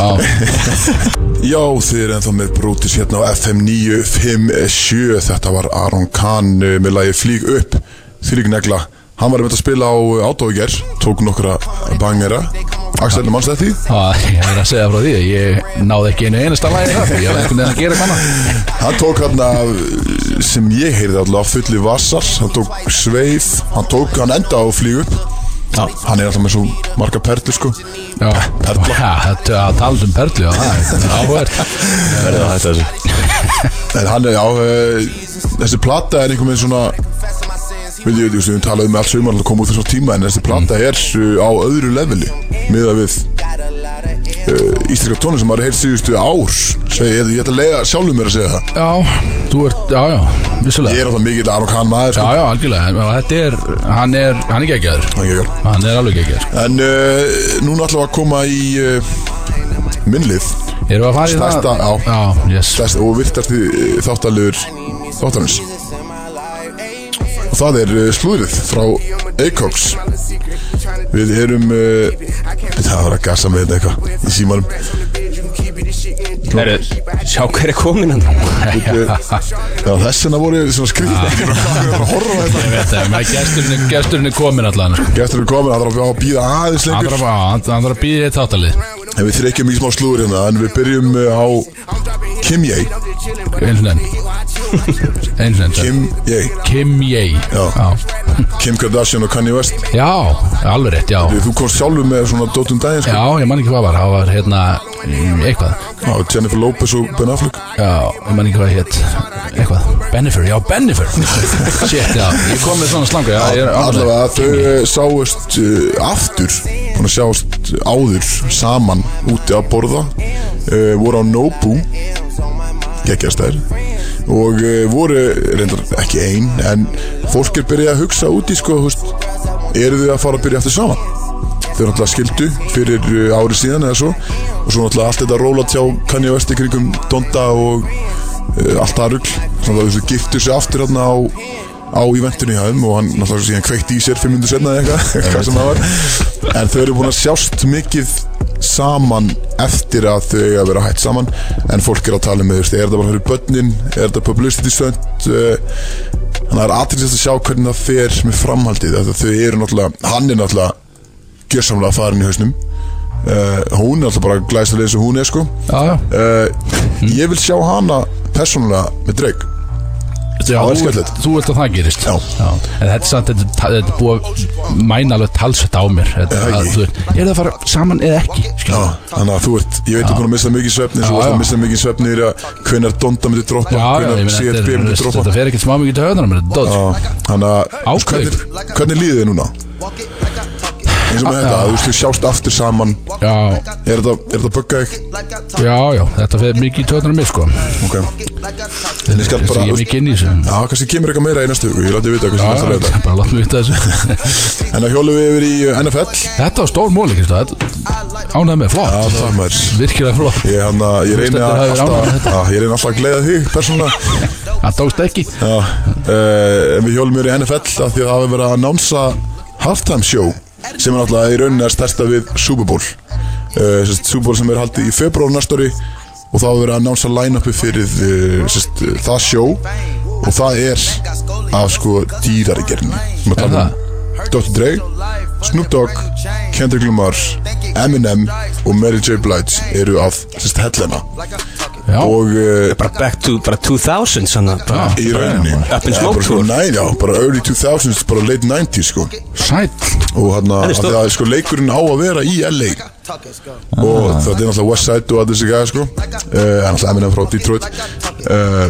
Já, þið er ennþá með Brótis hérna á FM 957 Þetta var Aron Kahn eh, með lagi Flíg upp. Þvílík negla Hann var einmitt að spila á átóiger Tók nokkra bangera. Axel, mannst þetta því? Já, ég er að segja frá því að ég náði ekki einu einasta lagi það ég var einhvern veginn að gera kannan Hann tók hann af sem ég heyrði alltaf fulli vassar. Hann tók sveif Hann tók, hann enda á Flíg upp. Já. Hann er alltaf með svo marga perlur sko. Já, Perla. Já, þetta að tala um perlu já, það er áhverð það þetta þessu. En hann er, já, uh, þessi plata er einhvern veginn svona Við ég, við talaðum með allt sumar að koma út þessum tíma En þessi plata er uh, á öðru leveli Miða við uh, Íslenska tónum sem maður heilt síðustu ár Segi, ég, ég ætla að lega sjálfum mér að segja það Já, þú ert, já, já, Ég vissulega er alltaf mikill Aron Kahn maður Já, sko. já, algjörlega, en þetta er, hann er, hann er vel. Hann er alveg geggjaður En uh, núna ætlum við að koma í uh, minnlið Erum við að fara í Stærsta, það? já. Já, yes Þess, og virtasti þáttalegur þáttanins og það er uh, slúðrið frá Acox. Við erum uh, það var að gasa með þetta eitthvað í símanum. Herru, sjá hver er komin hann. Uh, já, þessina voru svona skrýt ekki bara að horfa á Ég þetta veit það, menn gesturinn, er- gesturinn komin allan. Sko. gestur er komin, það þarf að býða aðeins Hann lengur hann hann þarf að býða eitt þáttalið. En við þreykjum í smá slúður hérna en við byrjum uh, á Kim Ye Eins og enn Eins og enn Kim Ye. Kim Ye Kim Kardashian og Kanye West. Já, alveg rétt, já. Þú komst sjálfur með svona dótum daginn sko. Já, ég man ekki hvað var, það var hérna eitthvað. Já, Jennifer Lopez og Ben Affleck. Já, ég man ekki hvað hétt Eitthvað, Bennifer, já, Bennifer. Shit, já, ég kom með svona ánægður. Allavega þau uh, sáust uh, aftur Búin að sjást áður saman úti að borða uh, voru á Nobu. Geggjastær og uh, voru reyndar ekki ein en fólk er byrjað að hugsa úti sko, veist, eru þau að fara að byrja aftur saman? Þau náttúrulega skildu fyrir uh, ári síðan eða svo og svo náttúrulega allt þetta róla tjá Kanye West í kringum Donda og uh, allt það rugl. Þannig að þau giftu sig aftur á á íventinu hjá þeim og hann náttúrulega síðan kveikti í sér 500 senna eða eitthvað, hvað sem það var. En þau eru búin að sjást mikið saman eftir að þau að vera hætt saman en fólk er að tala með þú veist, er þetta bara fyrir börnin, er þetta publicity stunt uh, þannig að það er aðriðsast að sjá hvernig það fer með framhaldið að þau eru náttúrulega, hann er náttúrulega gjörsamlega farin í hausnum. Uh, hún er náttúrulega bara glæslega eins og hún er sko. Uh, ég vil sjá hana persónulega með Drake Já, þú, þú veist að það gerist. Já. En þetta er samt, þetta, er þetta búið að mæna alveg talsett á mér. Þetta, Já, að, þú Er það að fara saman eða ekki? Já, þannig að þú ert, ég veit þú er búin að missa mikið svefni Þú Já, ert já. að missa mikið svefni að hvenar Donda myndi droppa Já, já, þetta, CRB er, myndi þetta, droppa fer ekkert smá mikið til Þetta Já, Þannig að hvernig, hvernig líður þið núna? Eins og með þetta, þú veist, þið sjást aftur saman. Já, Er þetta, er þetta bugga þig? já, já, þetta fer mikið í töðunum mér sko. Ok. En ég skal Þessi bara, ég er þú veist, mikið inn í þessu. Já, kannski kemur eitthvað meira næstu viku Ég láti vita hvað sem Já, næsta já, bara látum við vita þessu. En það hjólum við yfir í uh, NFL Þetta var stór móli, Kristó Ánægð með, Já, flott það maður. Virkilega flott. Ég, hann, að- ég reyni stendur að hafi verið ánægður alltaf, þetta. að, ég reyni alltaf að gleiða þig persónulega. Það tókst ekki. Já, uh, en við hjólum yfir í NFL af því að það hafi verið að annánsa halftime show sem er náttúrulega í rauninni að stærsta við Super Bowl uh, sest, Super Bowl sem er haldið í februar næsta ári og hafi verið að annánsa line-upi fyrir uh, sest, uh, það show og það er af sko dýrari gerni sem að Er tala um Dr. Dre, Snoop Dogg, Kendrick Lamar, Eminem og Mary J. Blige eru af sest, hellena Já, og uh, Bara back to bara 2000 sann bara í rauninni. Up in smoke bara tour. já, bara early 2000s, bara late 90s sko. Sæll. Og hann er að það sko leikurinn á að vera í LA og þetta er náttúrulega Westside og allir þessi gæði sko. Uh, en náttúrulega Eminem frá Detroit. Uh,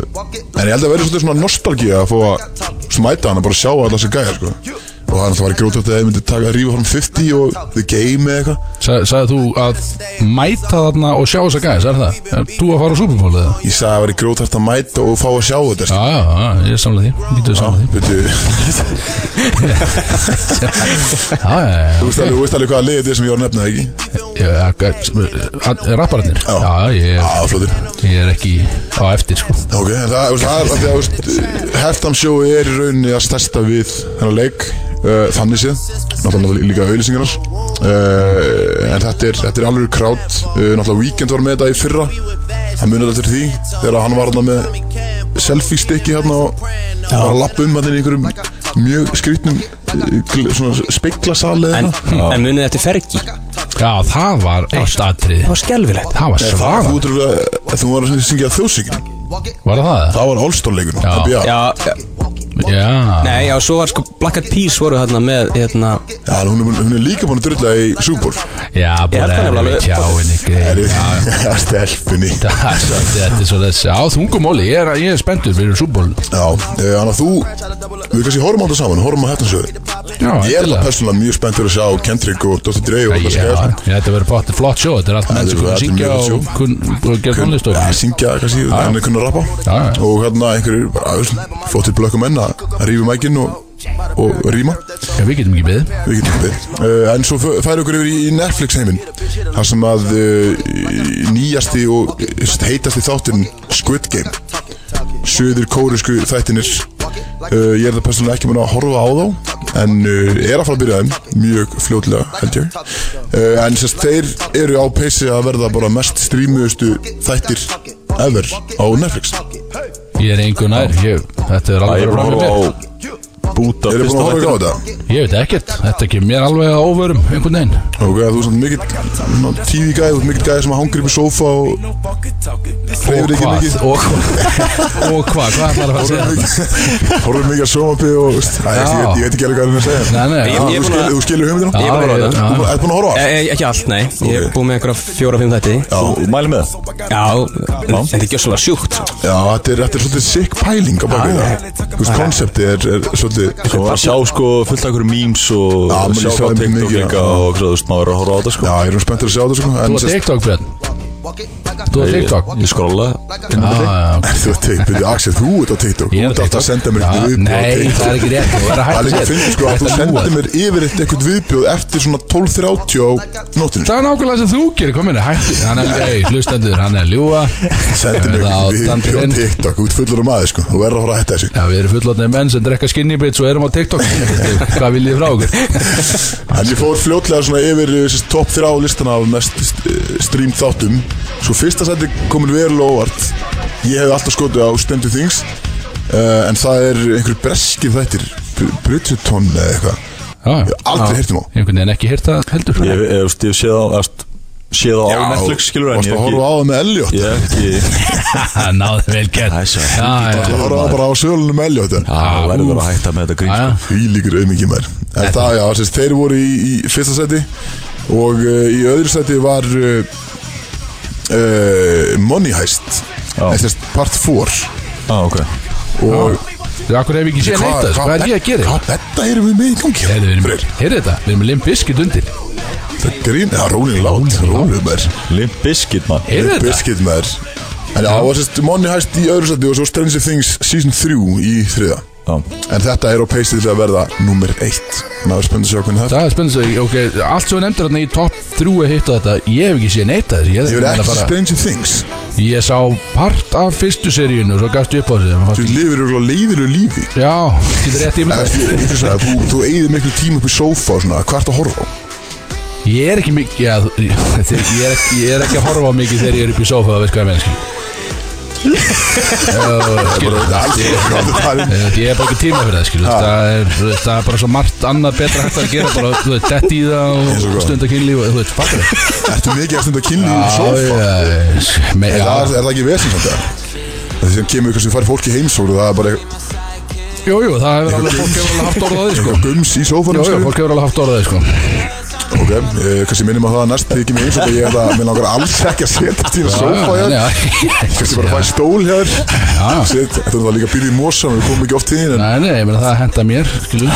en ég held að vera svolítið svona nostalgía að fá að smæta hann að bara sjá alla þessi gæði sko og það er náttúrulega var grótast að þið myndi taka að rífa fram 50 og The Game eða eitthvað. Sa, Sagði þú að mæta þarna og sjá þessa gæs, er það? Er þú að fara á Super Bowl eða? ég sagði að var grótast að mæta og fá að sjá þetta sko. Já, já, já, ég er samlega því. Getur samlega því. Þú veist alveg, þú veist alveg hvaða liðið er sem ég var að nefna það ekki? Já, já, ég, er ekki á eftir, sko. Ok, það, er að að, show er í rauninni að stærsta við þennan leik uh, þannig séð, náttúrulega líka auðlýsingarnar uh, en þetta er, þetta er alveg krát, uh, náttúrulega Weekend var með þetta í fyrra, það munið þetta fyrir því þegar hann var hann með selfie stikki hérna og var að lappa um hann í einhverjum mjög svona speiklasali eða En, en munið eftir fergi? Já, það var eitt atrið Það var skelvilegt Það var svara þú var að syngja þjóðsíkinn Var það það? það var Já. Já, já, Já nei, já, svo var sko Black Eyed Peas voru þarna með, hérna. Já, hún er, hún er líka búin að drulla í Super Bowl Já, bara tjáinni Er já, stelpunni. Það er svo- Þetta er svo þess Já, þungumóli, ég er, ég er spenntur fyrir Super Bowl Já, eh, þannig að þú Við kannski horfum á þetta saman, horfum á hættansöðu Já, Ég er það persónulega mjög spenntur að sjá Kendrick og Dr. Dre og ætti að vera potið flott sjó Þetta er allt menn sem Þetta kunna þetta er syngja og, gera tónlist og Já, syngja kannski, hann er kunn að rappa. Já, já. Og hérna einhverjir, flottir blökkum menn að að rífa mækinn og, og rýma Já, við getum ekki beðið. Við getum við uh, En svo f- færi okkur yfir í Netflix heiminn þar sem að uh, nýjasti og uh, heitasti þátturinn Squid Game. Suður kórisku þættinir uh, Ég er það persónulega ekki mun að horfa á þá En er að fara að byrja þeim. Mjög fljótlega held ég. En sérst þeir eru á peysi að verða bara mest strímuðustu þættir ever á Netflix Ég er einhver nær. Ég, Þetta er alveg er að bara horfa á mér búta Eru búin að horfa á þættina. þetta? Ég veit ekkert. Þetta kemur mér alveg að óvörum einhvern veginn. Ok, þú er svona mikill tíði gæði, þú er mikill gæði sem hangir upp í sófa og hreyfir ekki mikið. Og hvað? Og hvað? Hvað ætlar að fara að segja? Horfum mikið að sjómapi og ég, veit ekki alveg hvað það er að segja. Nei, nei Ég- Já, ég er Þú búin að- skilur, hugmyndina? Ég er búin að horfa á Þú ert búin að horfa á? e, e, Ekki allt, nei. Ég er búið með einhverja fjóra-fimm þætti Svo að sjá sko fullt af einhverju memes og sjá hvað TikTok líka og svo, þú veist, maður er að horfa á þetta sko. Já, ég er um spenntur að sjá þetta sko Þú en var sérst- TikTok Björn Þú var TikTok. Ég skrolla Þú ert TikTok, byrju, Axel, þú ert á TikTok. Þú Ég er ert að senda mér Já, eitthvað viðbjóð á Nei, TikTok. það er ekki rétt. Það er að finna sko að þú ljúga. mér yfirleitt eitthvað viðbjóð eftir svona 12.30 á nóttinu Það er nákvæmlega sem þú gerir, kom inn, hætti Hann er, ei, hlustendur, hann er ljúa Sendir mér Það á eitthvað viðbjóð á. TikTok. Þú ert fullur um aðeins sko, þú verður að fara að hætta þessu. Já, við erum fullotnið menn sem drekka skinny bits og erum á TikTok Hvað viljið þið frá okkur? En ég fór fljótlega svona yfir sérst, top 3 listana af mest stream þáttum Svo fyrsta sæti komin verulega óvart. Ég hef alltaf skotið á Stendu Things uh, En það er einhver breskir þættir Br- Bridgerton eða eitthvað. Já, Ég hef aldrei heyrt um á. Einhvern veginn ekki heyrt það heldur. Ég ég- ég- ég sé það, þú veist séð á Netflix skilur en Varst ég að horfa á það með Elliot. Ég hef ekki náði vel gert. Það er svo- Já, Varst að horfa bara á sölunum með Elliot Það verður að hætta með þetta grín já, sko. Því líkur auðmikið mér En það, já, þeir voru í, í fyrsta seti Og uh, í öðru seti var uh, Money Heist sérst, part 4 ah, ok Og Þú akkur hef ég ekki séð neitt að þessu, hvað er ég að gera? Hvað betta erum við með í gangi? Heyrðu, við erum-? Heyrðu þetta, við erum með Limp Bizkit undir Það grín, já, rólinn látt Rólinn mér Limp Bizkit man Heyrðu þetta? Biscuit mér En já, það var sérst, Money Heist í öðru seti Og svo Stranger Things Season 3 í þriða. En þetta er á peysi til að verða Númer 1 Ná, spennandi að sjá hvernig það Það er spennandi að, ok, allt sem við nefndir hérna í topp 3 að hitta þetta, ég hef ekki séð neitt að þessu Ég, Ég ég, verði ekki Stranger Things. Ég sá part af fyrstu seríunu og svo gafst upp á þessu Þú það lifir og leiðir lífi. Já, getur rétt í mig Þú, það þú, eigðir miklu tíma upp í sófa og svona, hvað ertu að horfa? Ég er ekki mikið, já, ég, ég, er, ekki- ég er ekki að horfa mikið þegar ég er upp í það hvað ég hef bara ekki tíma fyrir það, skil það, er, bara svo margt annað betra hægt að gera bara, þú veist, dett í það og og hvað? stunda kynlíf og, þú veist, fattur það Ertu mikið að stunda kynlíf í me- Er það, ekki vesins samt það? Sem kemur ykkur sem fær fólk í heimsóru Það er bara Jú, jú, það hefur alveg, fólk hefur alveg haft orð á því, sko. Gums í Jú, sófanum jú, skilur. fólk hefur alveg haft orð á því, sko Ok, eh, kannski minnum að það að næst ég kemur eins og ég er það, mér langar alls ekki að setjast í það sófa já, Kannski bara að fæ stól Já. Set- Þetta er það líka byrðið í mosan Við komum ekki oft til þín en Nei, nei, ég meina það henda mér, skilu Já,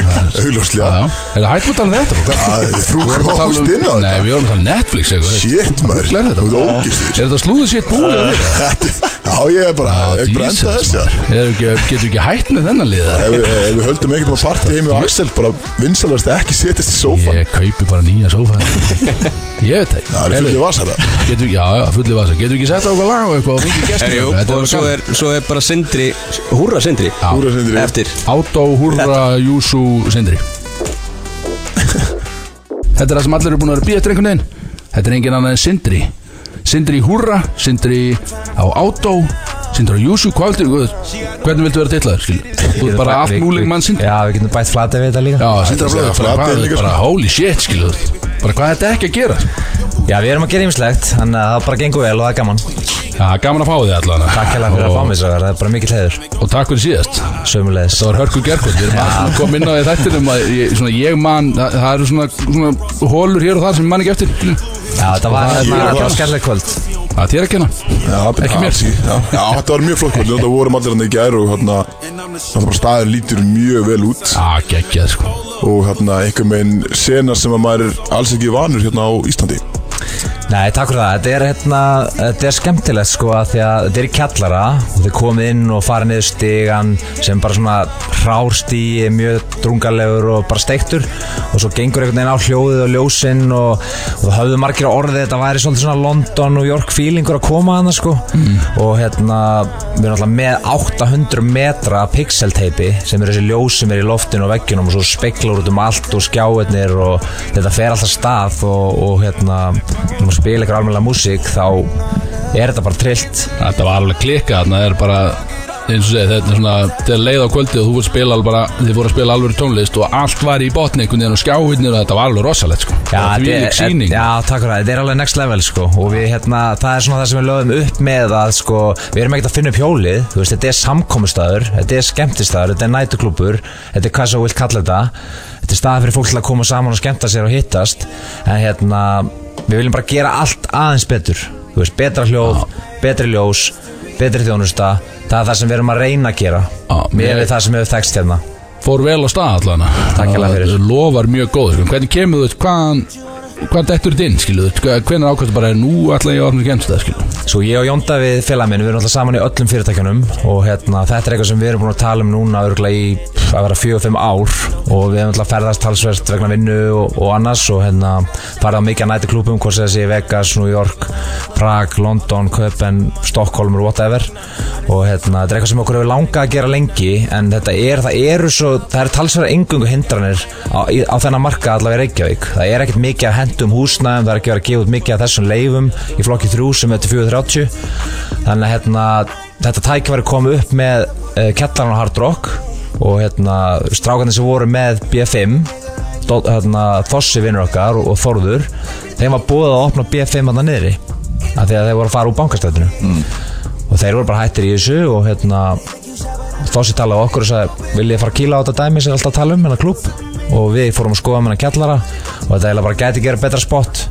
auðljóslega já Er það hægt að tala þetta? Það er frú Við vorum að tala komast inn á um- Nei, þetta við vorum að tala um Netflix, eitthvað. Shit maður, er þetta? þú ert ógistur Er þetta slúðið sétt búið að ég er bara, ég er bara enda þess já. Getur ekki hægt með þennan liða? Ef við, ef við höldum ekkert að partí heim með Axel bara vinsalast ekki setjast í sófa. Ég kaupi bara nýja sófa. Ég veit það Það er Heyrðu, fyrir vasara Getur, já, já, fulli vasa Getur ekki sett á okkur lag og eitthvað og fengið gestur Herjú, Þetta og var svo gaman. er, svo er bara Sindri Húrra Sindri. Já. Húra sindri. Eftir. Átó, húrra, júsú, sindri. Þetta er það sem allir eru búin að vera býja eftir einhvern veginn. Þetta er engin annað en sindri Sindri í húrra, sindri á átó Sindri á júsú, hvað viltu Hvernig viltu vera tillaður, skil Þú ert bara allt múling mann sindri. Já, við getum bætt flata við þetta líka. Já, sindri á Þetta er blöðu, hvað, líka, bara sko. holy shit, skil Bara hvað er þetta ekki að gera? Já, við erum að gera ýmislegt Þannig að það bara gengur vel og það er gaman. Já, gaman að fá þig allan. Takk hérlega fyrir að fá mig svo Það er bara mikill heiður. Og takk fyrir síðast. Sömulegis Það var hörku gerkvöld, við erum að koma inn á því þættinum að ég, svona, ég man, það, það eru svona, svona hólur hér og þar sem ég man ekki eftir Já, þetta var Það hérna skemmtileg kvöld. Það er þér að kenna Já, Ekki mér. sí, já. já, þetta var mjög flott kvöld. Þetta vorum allir hann í gær og hérna Þetta bara staðir lítur mjög vel út. Já, geggjað sko. Og hérna einhver meginn sena sem að maður er alls ekki vanur hérna á Íslandi Nei, takk fyrir það. Þetta er, hérna, þetta er skemmtilegt sko að Því að þetta er í kjallara. Og þið komið inn og farið niður stigan Sem bara svona hrárstíi Mjög drungalegur og bara steiktur. Og svo gengur einhvern veginn á hljóðið og ljósinn Og, og það höfðu margir orðið Þetta væri svolítið svona London og York feelingur að koma hana sko. Og hérna Við erum alltaf með 800 metra pixelteipi Sem eru þessi ljós sem er í loftinu og veggjunum Og svo speklar út um allt og skjáirnir Og þetta fer alltaf stað Og, og hérna Maður spila eitthvað almennilega músík Þá er þetta bara trillt. Þetta var alveg klikkað, það er bara eins og segið, þetta er svona þetta er leið á kvöldi og þú voru að spila alveg bara þið voru að spila alveg tónlist og allt var í botni einhvern veginn og skjáhinnir og þetta var alveg rosalegt sko. Já, þetta lík er- síning já, takk fyrir það, þetta er alveg next level sko. Og við hérna, það er svona það sem við lögum upp með að sko, við erum ekkert að finna upp hjólið. Þú veist, þetta er samkomustæður, þetta er skemmtistæður þetta er nætuklúpur, þetta er hvað svo vilt kalla þetta. Þetta er staði fyrir fólk til að koma saman og skemmta sér og hittast. En hérna, við viljum bara gera allt aðeins betur, þú veist, betra hljóð betri ljós, betri þjónusta. Það er það sem við erum að reyna að gera. Með við það sem hefur þekst hérna. Fór vel á stað allan. Lofar mjög góð, hvernig kemur þú hvaðan hvað dettur þetta inn, skilu hvernig ákvæmstu bara, nú ætla ég að opna kemst það, skilu Svo ég og Jónda við félag minn, við erum alltaf saman í öllum fyrirtækjunum og hérna, þetta er eitthvað sem við erum búin að tala um núna örgulega í að vera fjögur, fimm ár og við erum alltaf ferðast talsvert vegna vinnu og, og annars og hérna farið á mikið næti klúpum, hvort sem þessi Vegas, New York, Prag, London, Köpen, Stockholm og whatever. Og hérna, þetta er eitthvað sem okkur hefur langað að gera lengi en þetta er, það eru svo, það eru talsverða engungu hindranir á, á þennan marka allavega í Reykjavík. Það er ekkert mikið að hendum húsnæðum það er ekki verið að gefa út mikið af þessum leifum í flokki 3 sem er til 430 þannig að hérna, þetta tækifæri kom upp með uh, Kettaran og Hard Rock og hérna, strákarnir sem voru með B5 Dó- hérna, Þossi vinnur okkar og, og Þorður þeim var búið að opna B5 hann niðri af því að þeir voru að fara úr bankastættinu mm. og þeir voru bara hættir í þessu og hérna Þossi talaði okkur og sagði vil ég fara að kýla á þetta dæmi sem ég er alltaf að tala um hennar klúb og við fórum að skoða með hennar kjallara og þetta eiginlega bara gæti gera betra spott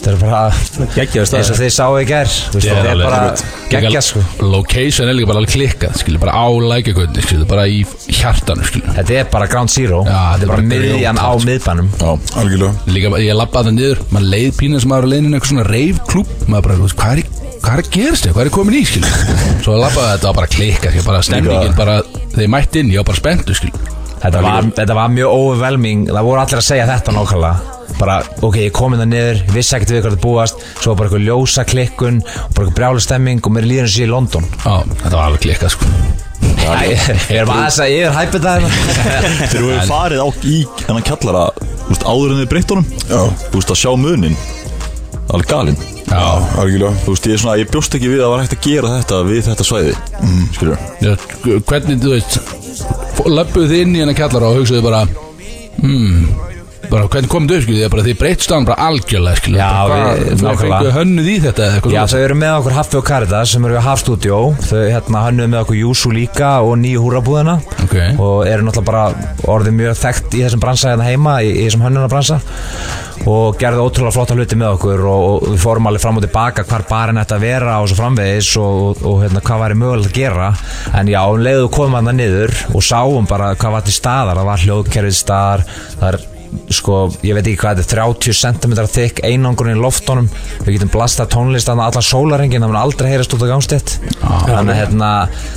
þetta er bara eins og þið sáu í ger þetta er bara geggja sko. Location er líka bara alveg klikkað skilur, bara á lækjagundi, skilur, bara í hjartanu skilur. Þetta er bara ground zero Já, Þetta er bara miðjan á sko. miðbænum. Já, algjörlega. Líka, ég lappaði það niður, maður leið pínir sem maður var leiðin eitthvað svona reifklúb maður bara, hvað er, í- hvað er að gerast þér, hvað er komin í, skilur? Svo lappaði þetta og bara skilur, bara stemningin bara, þeir mætti inn, ég var bara spenntu, skilur þetta var, þetta var mjög overwhelming. Það voru allir að segja þetta nákvæmlega. Bara, ok, ég kom inn það niður, ég vissi ekkert við hvað þetta búast. Svo var bara eitthvað ljósa klikkun Og bara eitthvað brjálu stemming Og mér líður eins og ég í London. Já, þetta var alveg klikkað, sko. Æ, Ég er bara aðeins að ég er hæpið það Þegar þú hefur farið á í hennan kjallara þú veist, áður en þið breytt honum. Já. Þú veist að sjá munin Alveg galinn Já, Algjörlega. Þú veist, ég, er svona, ég bjóst ekki við að það var hægt að gera þetta við þetta svæði. Mm. Skilur Já, hvernig, þú veist Löppuð þið inn í hennar kjallara og hugsaðu bara Hmm bara hvernig komið þau skilja, bara því breytt staðan bara algjörlega skilja, Já, við- hvað, þau nákvæmlega. fengu hönnuð í þetta eða eitthvað Já, svoleiðis? þau eru með okkur Haffi og Caritas sem eru við Hafstúdjó Þau hérna hönnuðu með okkur Júsú líka og nýju húrabúðina Ok. og eru náttúrulega bara orðið mjög þekkt í þessum bransa hérna heima í, í þessum hönnunarbransa og gerðu ótrúlega flotta hluti með okkur og, og við fórum alveg fram og tilbaka hvar barinn ætti að vera og svo framvegis og, og, og hérna, hvað væri mögulegt að gera en já, um leiðu komum hann niður og sáum bara hvað var til staðar það var hljóðkerfið staðar það er sko, ég veit ekki hvað þetta er 30 cm þykk einangurinn í loftunum. Við getum blastað tónlist að allan sólarengin það mun aldrei heyrast út á gangstétt. Þannig að hérna,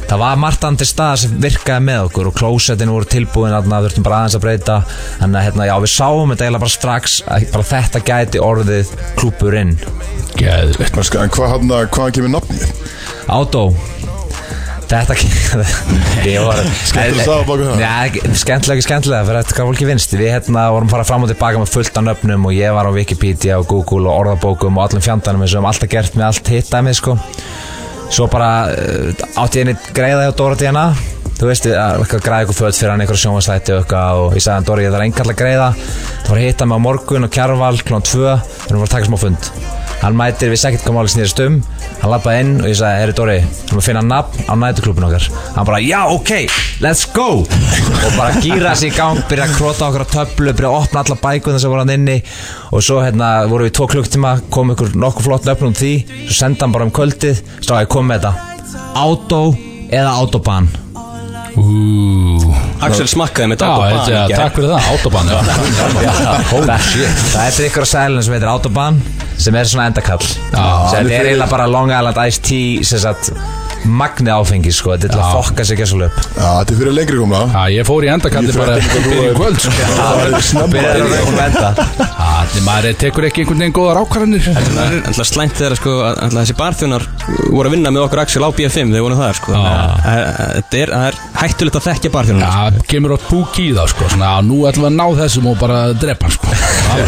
það var margt andir stað sem virkaði með okkur og klósetin voru tilbúin að þurftum bara aðeins að breyta. Þannig að hérna, já, við sáum þetta eiginlega bara strax að bara þetta gæti orðið klúpurinn En hvað hann hvaðan kemur nafnið? Átó Þetta á skemmtilega ekki skemmtilega fyrir þetta hvað fólki vinst Við hérna vorum að fara fram og tilbaka með fullt af nöfnum og ég var á Wikipedia og Google og orðabókum og allum og við höfum alltaf gert með allt hitt dæmið sko. Svo bara uh, átti ég einnig greiða hjá Dóra DNA Þú veist, að græða eitthvað föt fyrir hann einhverjum sjónvarslætti og eitthvað og ég sagði hann Dóri, ég þarf engar að greiða. Það var að hitta mig á morgun og kjærval klón 2 við erum að að taka smá fund. Hann mætir, vissi ekkert hvað máli snýrist um. Hann lappaði inn og ég sagði, herri Dóri Þú að finna nafn á nætuklubin okkar. Hann bara, já, ok, let's go. Og bara gýra sig í gang, byrja að krota okkur á töflu Byrja að opna alla bækuna sem voru hann inni. Og svo hérna voru við tvo klukktíma Kom ykkur nokkuð flott nöfnum um því. Svo sendi hann bara um kvöldið. Stráði, kom með þetta. Auto eða Autobahn Axel smakkaði með Já, í gær. takk fyrir það, autobahn já. Það er ykkur á sælun sem heitir Autobahn sem er svona endakall Já. sem er eiginlega bara Long Island Iced Tea sem sagt magni áfengi sko þetta er til að fokka sig ekki upp. Já, þetta er fyrir lengri komna Já, ég fór í endakalli bara fyrir er- kvöld sko. byrjar að reyna með þetta Já, maður tekur ekki einhvern veginn góðar ákvarðanir. Það er alltaf slæmt þegar sko, að- að þessi barþjónar voru að vinna með okkur Axel á BFM þegar voru það sko. Að- að- að Þetta er, það er hættulegt að þekkja barþjónar. Já, kemur á púk í það sko Svona, nú ætlum við að ná þessum og bara drepa hann sko.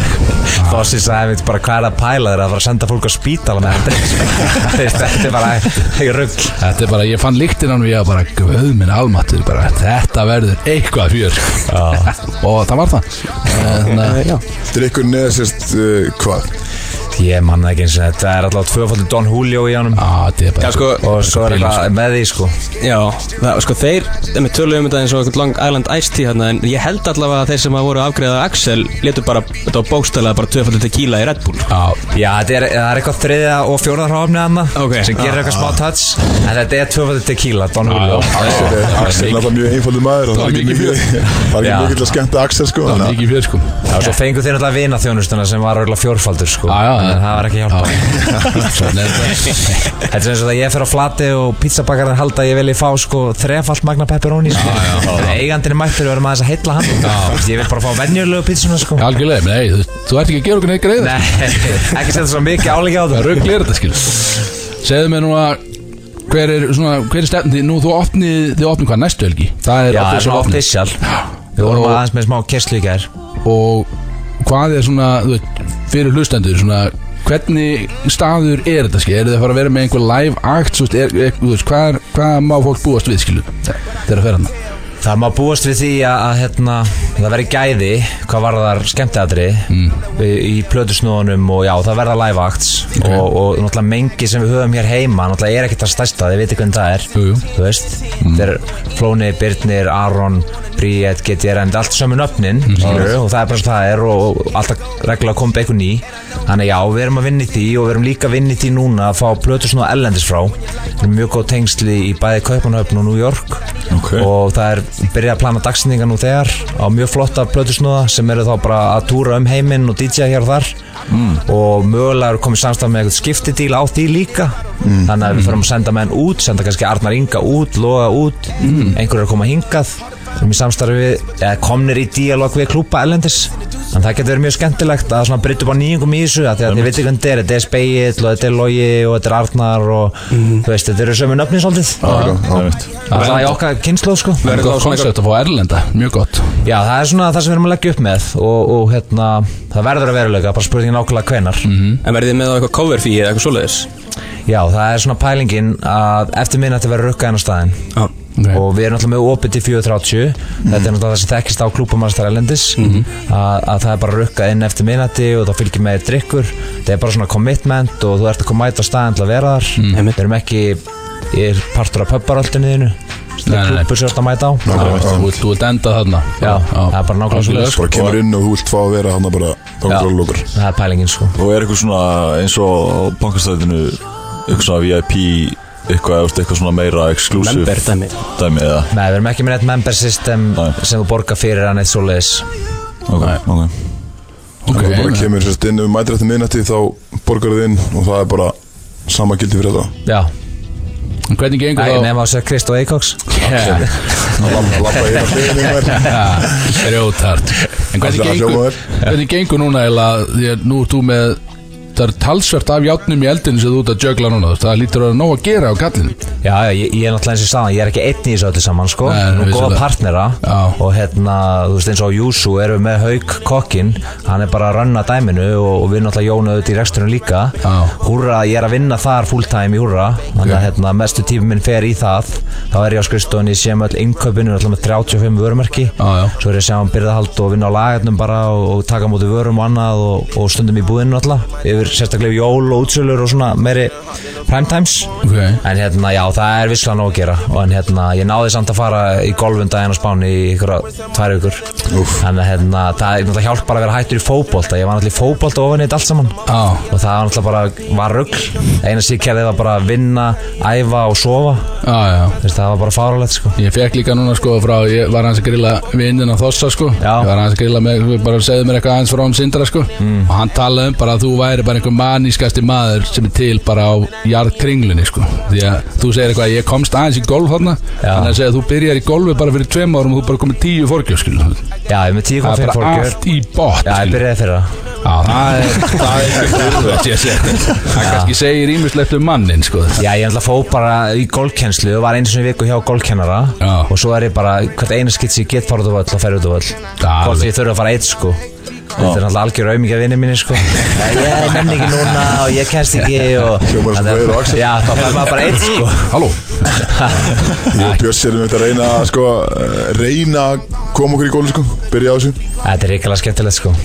Fossi sagði bara hvað er að pæla þeirra að fara að senda fólk á spítala með þetta þetta er bara rugg Þetta er bara, ég fann og ég var bara Guð minn almattur, bara þetta verður eitthvað fjör. Og það var það Eh, Þannig að ykkur neða sérst uh, hvað? Ég manna ekki eins og þetta. Er alltaf tvöfaldur Don Julio í honum. Já, þetta er bara Já, sko, og svo er eitthvað með því sko. Já það, sko þeir, þeim töluðum um þetta eins og eitthvað Long Island Iced Tea hérna, en ég held allavega að þeir sem að voru afgreðað Axel letu bara, þetta var bókstælega bara tvöfaldur tequila í Red Bull. Já, Já, þetta er, það er eitthvað þriðja og fjórða hráfni hana Ok. sem gerir eitthvað smá touch en þetta er tvöfaldur tequila, Don Julio. já, já. Axel er Axel er náttúrulega mjög einfaldur maður og Það er ekki er mikið að skemmta Axel sko það var ekki hjálpa þetta. Er eins og það ég fer á flati og pizzabakarinn halda ég vilji fá sko þrefalt magna pepperoni sko. En eigandinn er mættur og verðum aðeins að heilla hann. Ég vil bara fá venjulegu pizzuna sko. Algjörlega, menn, ei, þú, ert ekki að gera okkur neitt greið Nei, ekki setja svo mikið áleika á Það. Það ruggli er þetta skil Segðu mér núna Hver er, svona, hver er stefndi, nú þú opnið, þið opnið hvað næstu helgi? Það er Já, það er opnið. official. Við vorum aðeins með smá kerslu í gær. Og hvað er svona þú veit, fyrir hlustendur svona, hvernig staður er þetta skil? er þið að fara að vera með einhver live act svo, er, er, þú veist, hvað, er, hvað má fólk búast við skilu þegar að fer hann Það má búast við því að, að hérna, það verður gæði hvað var þar skemmtiðatri mm. í, í plötusnúðunum og já, það verða live acts og, og náttúrulega mengi sem við höfum hér heima náttúrulega er ekkert það stærsta, þið veitir hvernig það er Jú, jú. þú veist, þetta er Flóni, Birnir, Aron, Bríett, GTR en þetta er allt sömu nöfnin, skilur og það er bara svo það er og, og alltaf reglulega komið eitthvað ný. Þannig já, við erum að vinna í því og við erum líka að vinna í því núna að fá plötusnúða ellendis frá. Við erum mjög góð tengsli í bæði Kaupanhöfn og New York. Ok. og það er byrjað að plana dagsendingar nú þegar á mjög flotta plötusnúða sem eru þá bara að túra um heiminn og DJ hér og þar. Og mögulega er komið samstaf með eitthvað skiptidíl á því líka. Þannig að við fyrir að senda menn út senda kannski Arnar Inga út, Loga út einhver er að koma hingað erum í samstarfi við, eða komnir í díalog við klúpa Ellendis en það getur verið mjög skemmtilegt að svona brytta upp á nýjungum í þessu því að þið veitir hvernig þetta er, þetta er Speill og þetta er Logi og þetta er Arnar og þú veist, þetta eru sömu nöfni svolítið. Einmitt. það er okkar kynnslóð sko. Verður gott koncept að fá Erlenda, mjög gott. Já, það er svona það sem við erum að leggja upp með og, og hérna, það verður að veruleika bara spurningin nákvæmlega hvenar En verðið þið með á eitthvað cover fee eða eitthvað svoleiðis? Já, það er svona pælingin að eftir minnati verður rukkað inn á staðinn. Já Ok. og við erum alltaf með opið til 4.30 þetta er náttúrulega það sem þekkist á klúbumannstæra elendis að, að það er bara rukkað inn eftir minnati og þá fylgir með drikkur það er bara svona commitment og þú ert að koma mæta á staðinn til að vera þar. Við erum ekki ég er partur af pubbaröldinniðinu Nei, nei, nei. klúbur sem þú ert að mæta á. Þú vilt- Þú vilt enda þarna. Já, það er bara nákvæmlega. Bara kemur inn og þú vilt fá að vera hann bara Já. það er pælingin sko. Og er eitthvað svona eins og á bankastæðinu eitthvað svona VIP eitthvað, eitthvað svona meira exclusive Member dæmi. dæmi eða? Nei, við erum ekki með neitt member system Nei. sem þú borgar fyrir að neitt svoleiðis. Ok, ok. Þú bara Ok, kemur sérst inn um mætir eftir minnati þá borgar þið inn og það er bara sama gildi fyrir þetta. Já, en hvernig gengur Æ, þá? nefn að segja Krist og Eikoks. Já, Lappa lappa í það hliðinu þér Já, Grjótart En hvernig Ætlar að gengur, hljóma vel. hvernig gengur núna eða því að nú ert þú með það er talsvert af játnum í eldinu sem þú ert að jögla núna það lítur að nóg að gera á kallinu Já, ég, ég er náttúrulega eins og sagði, ég er ekki einn í þessu öllu saman, sko. Nei, Nú góða partnera. Já. Og hérna, þú veist, eins og á Júsu erum við með Hauk kokkin Hann er bara að rönna dæminu og, og við náttúrulega jónuðu þetta í reksturinn líka. Já. Húrra, ég er að vinna þar full time í Húrra. Þannig að hérna, mestu tími minn fer í það. Þá er ég á skrifstofunni, sé með öll innkaupinu Alltaf með 35 vörumerki. Já, já. Svo er ég að sjá um byrðahald og vinna á lagarnum bara og, og taka móti vörum og annað og, og stundum í búðinu alltaf Yfir sérstaklega jól og útsölur og svona meiri prime times. Ok. En hérna, já, það er visslega nóg að gera. Og en hérna, ég náði samt að fara í golfun daginn á Spáni í ykkur tvær vikur. Að hérna, það náttúrulega hjálp bara að vera hættur í fótbolta. Ég var náttúrulega í fótbolta ofan í þetta allt saman. Já. Og það var náttúrulega bara, var rugl. Eina ég kerði var bara að vinna, æfa og sofa. Þú veist, það var bara fáralegt, sko. Ég fekk líka núna sko frá, ég var hans að grilla vinnin á Þossa sko. Já. Ég var hans að grilla með, bara segðu mér eitthvað aðeins frá hann Sindra sko. Og hann talaði um bara að þú væri bara einhver manískasti maður sem er til bara á jarðkringlunni sko. Því að þú segir eitthvað, ég komst aðeins í golf þarna. Já. Þannig að segja að þú byrjar í golfi bara fyrir tveim árum og þú bara komið tíu fórgjöf skilu Já, ég með 10,5 Það er bara allt í bótt Já, ég byrjaði Já, það er, það er. Það kannski segir ímislegt um mannin sko. Já, ég ætla að fó bara í golfkennslu og var einu sinni í viku hjá golfkennara. Já. og svo er ég bara, hvert einu skitt sem ég get á völl og völl. Alveg. hvort ég þurfa að fara eitt sko Þetta er náttúrulega algjör auðmikið vinni mínir sko. Ég nenni ekki núna og ég kennst ekki og Hljómar eins og Axel. Já, þá fær maður bara eitt sko. Halló? Ég og Björns erum við að reyna að sko eh, reyna að koma okkur í gólu sko byrja á þessu. Þetta er ríkilega skemmtilegt sko.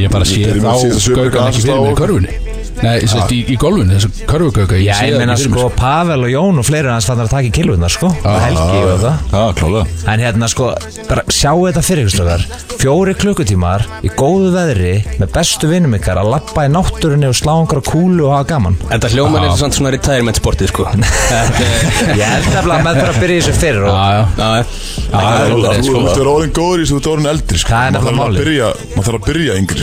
Ég bara við sé þá að gaugan ekki að fyrir mig í körfunni Nei, sérst, í, í golfunni, þessu körfugauga Já, ég meina sko Pavel og Jón og fleiri hans fannar að taka í kilvurnar sko. Og Helgi og það. Já, klálega En hérna sko, bara sjáu þetta fyrir ykkur slökar Fjóri klukkutímar í góðu veðri með bestu vinnum ykkar að lappa í náttúrunni og slá einhverja kúlu og hafa gaman. Þetta hljóman er samt svona retirement sportið sko. Þetta Ég held að með bara að byrja þessu fyrir og Já, já. Það er Þú sko. ert orðin góður í þessu, þú ert orðin eldri sko. Það er Maður Maður þarf að byrja yngri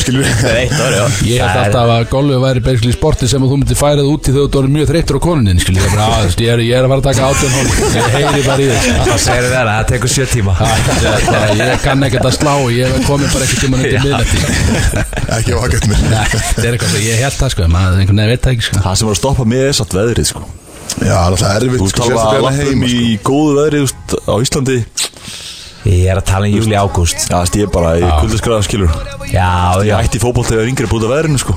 Það er ár? Það skilur Það er eitt ár, já. Ég held Það alltaf að golfið væri basically sporti sem að þú myndir færið út í þegar þú erum mjög þreyttur á konunin skil. Ég, er bara, "Á, veist, ég, er, ég er að fara að taka átjón hól Ég heyri bara í þess Það segir þér að það tekur sjö tíma. Ég kann ekkert að slá Ég hef komið bara ekkert tíma undir miðnætti. Ekki vakað mér Það er eitthvað, ég held það sko maður einhvern veginn veit það ekki Ég er að tala um júli ágúst. Já, ég er bara í kuldaskræða skilur. Já, já. Ég ætti fótboll þegar yngri búið að veðrinu sko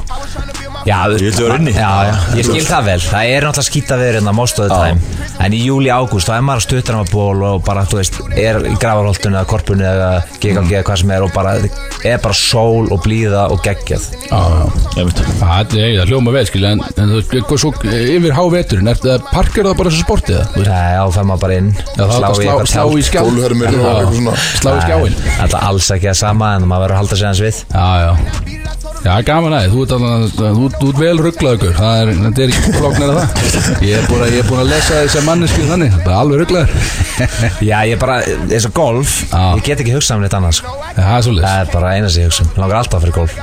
Já, Ég vildi vera inni. Já, já, ég skil það vel. Það er náttúrulega skýta veður hérna most of the time. En í júli, ágúst, þá er maður stuttur á ból og bara, þú veist, er í gravarholtinu eða korpunni eða GKG eða hvað sem er og bara, er bara sól og blíða og geggjað. Já, já Ég veit. Það er það hljóma vel, skilja, en, en þú veist, eitthvað svo yfir háveturinn, er það parkir það bara svo sportið það? Þú veist, Nei, þá fer maður bara inn. Já, það er að slá, slá í skjá Gólfhermir og Já, eitthvað svona. Slá í skjáin Það er alls ekki að sama en maður verður að halda sig hans við. Já, já Já, gaman aðeins, þú ert alveg, þú, þú ert vel rugglaður það er, þetta er ekki flóknar að það. Ég er búin að, ég er búin að lesa þess manneski þannig, það er alveg rugglaður Já, ég er bara, eins og golf Já. Ég get ekki hugsað um neitt annað, sko. Það er svolítið Það er bara eina sem ég hugsa um. Langar alltaf fyrir golf.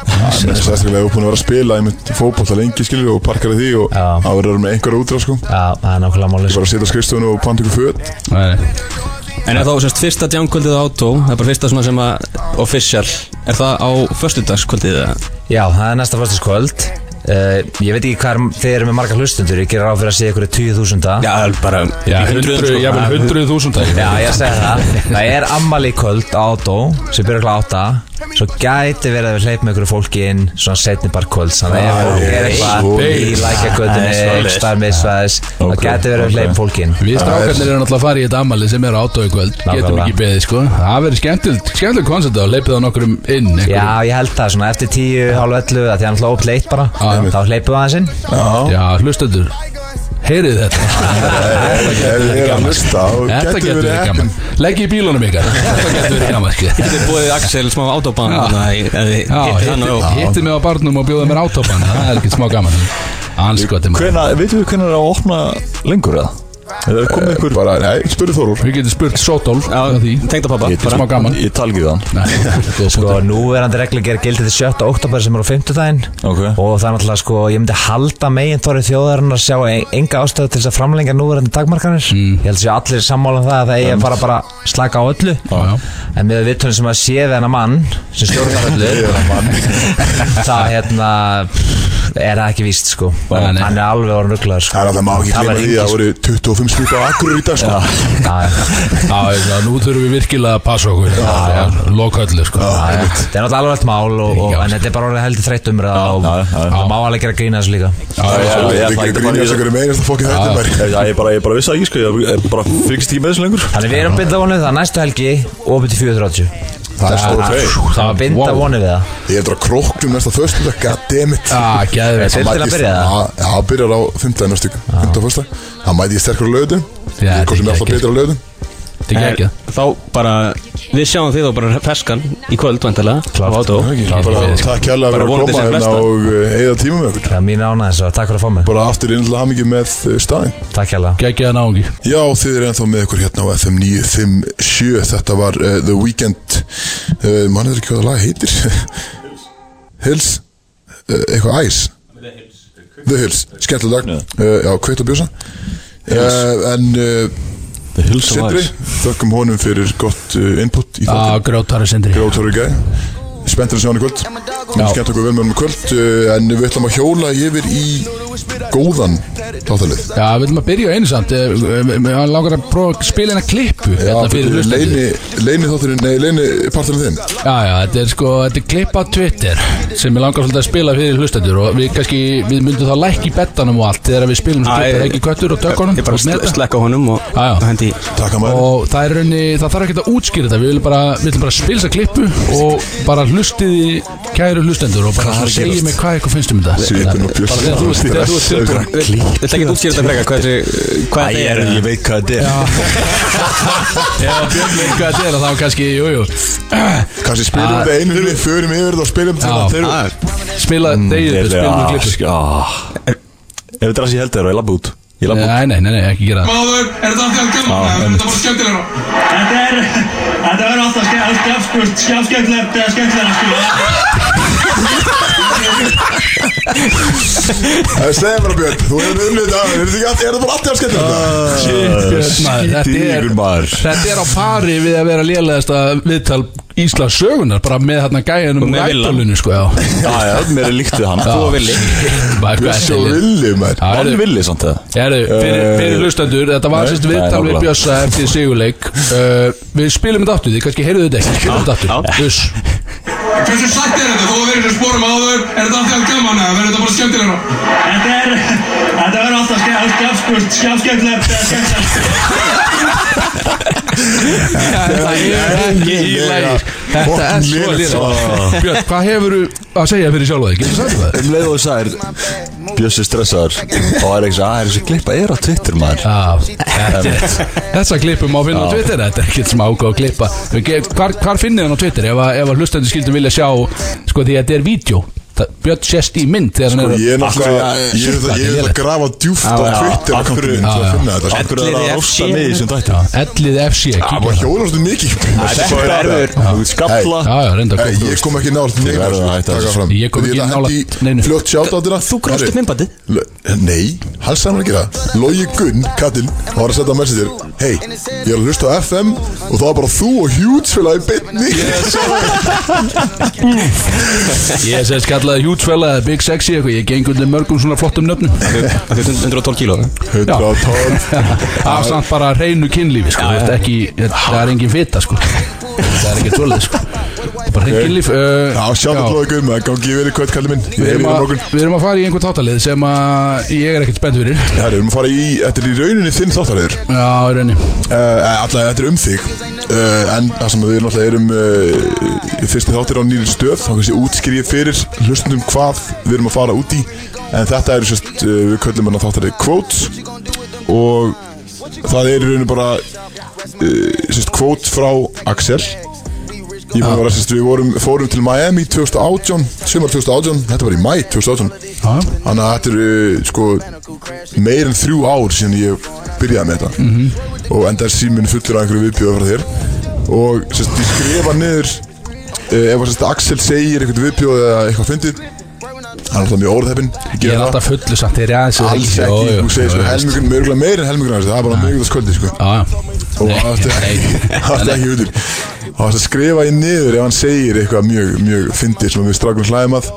Sérstaklega við erum búin að vera að spila einmitt fótbolta lengi skilur og parkar því og Já. það verður með einhverja útrá sko. Já, það er nákvæmlega málið En er þá semst fyrsta djámkvöldið á átó Það er bara fyrsta svona sem að Official. Er það á föstudagskvöldið eða? Já, það er næsta fyrstaskvöld uh, Ég veit ekki hvað er, þið eru með marga hlustundur Ég gerir á fyrir að segja ykkur 20.000 Já, bara já, ég vil hundruð þúsund Já, ég segi það. Það er ammali kvöld á átó sem byrjar kl. 8 Svo gæti verið að við hleypum ykkur fólki inn svona setni bara kvöld Þannig að ef við erum eitthvað í lækjagötunni Ekstar misvæðis Það gæti verið að við hleypum fólki inn. Við strákarnir erum náttúrulega að fara í þetta ammali sem er á átói kvöld. Getum ekki beðið, sko. Það verður skemmtilegt, skemmtilegt koncept að leipið á nokkrum inn einhverjum. Já, ég held það svona eftir 10, hálf 11 að Því hann hlóð upp leitt bara Þá hleypum við aðeins inn. Já, hlustendur Heyrið þetta? Þetta getur verið gaman. Leggi í bílunum ykkar. Þetta getur verið gaman, Þið er búið Axel smá. Já, Hitti mig á barnum og bjóði mér átopan Það er ekkert smá gaman. Veitum við hvernig það er að opna lengur eða? Eða er komið ykkur Bara, nei, spurðu Þórur Við getum spurt því. tengda pappa Ég- Smá gaman. Ég tal ekki þann Nei, góð Sko, punktur. núverandi regluger gildi til 7. oktober sem er á 50 daginn Ok. og það er náttúrulega sko, ég myndi halda megin þorri þjóðarinn að sjá e- enga ástöðu til þess að framlengja núverandi dagmarkanir ég held að séu allir sammála um það að það eigi að fara bara slaka á öllu. Já. en með vittunum sem að sé þennan mann sem stjórnar öllu það hérna er það ekki víst sko. Hann er alveg orðin rugglaður sko. Það er að það má ekki Það glima var því að engin- það voru 25 slíka á akkur í dag sko. Já, Já, ég að nú þurfum við virkilega að passa okkur. Loköllu, sko. Já, já. þetta er náttúrulega alveg mál og, og, Já. en þetta er bara orðið heldur þreytt umræða og já, já. það má alveg gera grína þessu líka. Já, já, já, ég að fara í ykkur með einasta fokkið þetta bara Já, ég bara, ég bara vissi það ekki, sko Ég ég bara ekki með þessu lengur. Þannig við erum binda vonið það næstu helgi opið til 4.30 Það er stór tvei Það var binda Wow. vonið við það Ég er bara króknum næsta dag Goddammit er að byrja það? Byrjar á 15. næstu 15. fyrsta Það mæti ég sterkur Já, Ég er hvað sem alltaf betur á lögutum Þetta er ekki Þá bara Við sjáum þið þá bara ferskan Í kvöld vantilega Bara takk Bara fyrir að koma sem hérna flesta. og eh, eyða tíma með okkur Það er mín ánæðis og takk fyrir að fá mig. Bara aftur innlega hamingi með eh, staðinn. Takk hérlega Gekkið náungi Já, þið eru ennþá með ykkur hérna á FM 957 Þetta var uh, The Weeknd. Uh, Man er ekki hvað það lag heitir. Hills. Uh, Eitthvað Ice. The Hills, skemmtileg uh, Já, kveitt að bjósa. Uh, En The Hills of Sindri, þökkum honum fyrir gott uh, input í Já, þáttin grótari sindri. Grótóri gæ Spenntur að sjá hann í kvöld. Já. Skemmt okkur vel með hann í kvöld uh, En við ætlum að hjóla yfir í góðan þáttalið Já, við viljum að byrja á einu samt Eh, eh, Mér langar að prófa að spila eina klippu Já, Hérna leini, leini þátturinn, nei, leini parturinn þinn. Já, já, þetta er sko, þetta er klipp á Twitter sem ég langar svolítið að spila fyrir hlustendur og við kannski, við myndum þá lækki í bettanum og allt þegar við spilum er ekki köttur og tökkunum. Ég bara og honum og það er raunni, það þarf ekki að útskýra þetta við viljum bara, við viljum bara spila þessa klippu og bara hlustiði kæru hlustendur og bara Hvað er að segja mig hvað eitthvað finnst um þetta þú ert- þegar þú ert tilbúin ekki þetta frekar Hvað þessi Hvað Æ, þetta er ég veit hvað þetta er Já, Björn veit hvað þetta er og þá kannski, jú, jú Kanski spilum Ah. þetta einu sinni, förum yfir þetta og spilum þetta spila degið, Ég- spilum ah, sk- ah. Ef þetta er það sem ég held ég labba út Ég labba út Nei, nei, nei, nei, ekki gera það Maður, er þetta alltaf gaman? eða er þetta bara skemmtilega? Þetta er, þetta verður alltaf ske- alltaf sko, er slegin bara Björn, þú hefur unnið þetta Er þetta ekki allt- er þetta bara alltaf skemmt þetta? Shit, Björn, maður, þetta er- er á pari við að vera lélegasta viðtal Íslands sögunar bara með þarna gæjanum Og rættalunni sko já. Já, já, mér er líkt við hann. Þú og er þetta? villi maður. Já, Hann villi samt það heyrðu, fyrir, fyrir hlustendur Þetta var sérst viðtal við. Bjössa eftir sigurleik. Uh, Við spilum þetta aftur, þið kannski heyrðu þetta ekki. Spilum þetta já. Hversu sætt er þetta? Þú að vera í sporum áður, er þetta alltaf gaman eða verður þetta bara skemmtilegra? Þetta er, þetta verður alltaf skjáfskurt, skjáfskemmtilegt eða Þetta er ekki í lagi. Þetta er svo lýrið Björn, hvað hefur að segja fyrir sjálfa þig? Getur þú sagt það? Um leið og þú sagðir Bjössi stressaður Og það er ekki svo að þessi klippa er á Twitter maður? Já, þetta- þessa klippum má finna á. Twitter Þetta er ekkert smá ákvað að klippa Hvar, finnir hann á Twitter? Ef, að- ef að hlustandi skildum vilja sjá Sko því að þetta er vídeo. Það- Björn sést í mynd þegar hann er Ég er náttúrulega, ég er það- ég er það að grafa djúft á Twitter af hverju að finna þetta sko. Er það að rosta mig í þessum dættu Ellið FC Það var það. hjólastu mikið. Þetta er erfur. Þú skafla ég kom ekki að hætta þessu. Ég kom ekki nálægt neinu. Fljótt sjátt á þetta Þú grófst upp myndbandið. Nei, hann sagði mér ekki það. Logi Gunn, Kattin, var að setja á messenger Hei, ég er að hlusta á FM Og það var bara þú og Hjúts félag í kallaði hjútsfella eða Big Sexy eitthvað Ég geng undir mörgum svona flottum nöfnum Það er 112 kíló 112 Það er samt bara reynu kynlífi sko. Það er engin fita sko. Það er ekki tvolið sko. Það er bara hrein kynlíf uh, Já, á Logi Gunn, maður gangi verið kvöld kallið minn. Við er erum, að, við erum að fara í einhvern þáttalið sem að ég er ekkert spennt fyrir. Það er um að fara í, þetta er í rauninni þinn þáttaröður Já, í rauninni. Uh, Alltaf, þetta er um þig. Uh, En það sem við erum uh, Fyrsti þáttir á nýri stöð Þá kannski útskýrið fyrir hlustundum hvað við erum að fara út í. En þetta eru sérst, uh, við köllum hana þáttarið Quotes. Og það er í rauninni bara uh, Sérst, quote frá Axel að vera, sérst, við vorum, fórum til Miami 2018, sumar 2018, þetta var í mæ 2018 Já. Þannig að þetta eru sko meir en þrjú ár síðan ég byrjaði með þetta Mhm. og enda er síminn fullur af einhverju viðbjöðu frá þér og sérst, ég skrifa niður uh, ef að sérst, Axel segir eitthvað viðbjöðu eða eitthvað fyndið hann er alltaf mjög orðheppinn Ég er alltaf fullu samt þegar ég aðeins alls ekki, þú segir svo helmingun, mörgulega meir en helmingun af þessu, það er bara mjög það sköldi sko. Og það átti ekki hulur og það skrifa ég niður ef hann segir eitthvað mjög, mjög fyndið sem við strákum hlæðum að.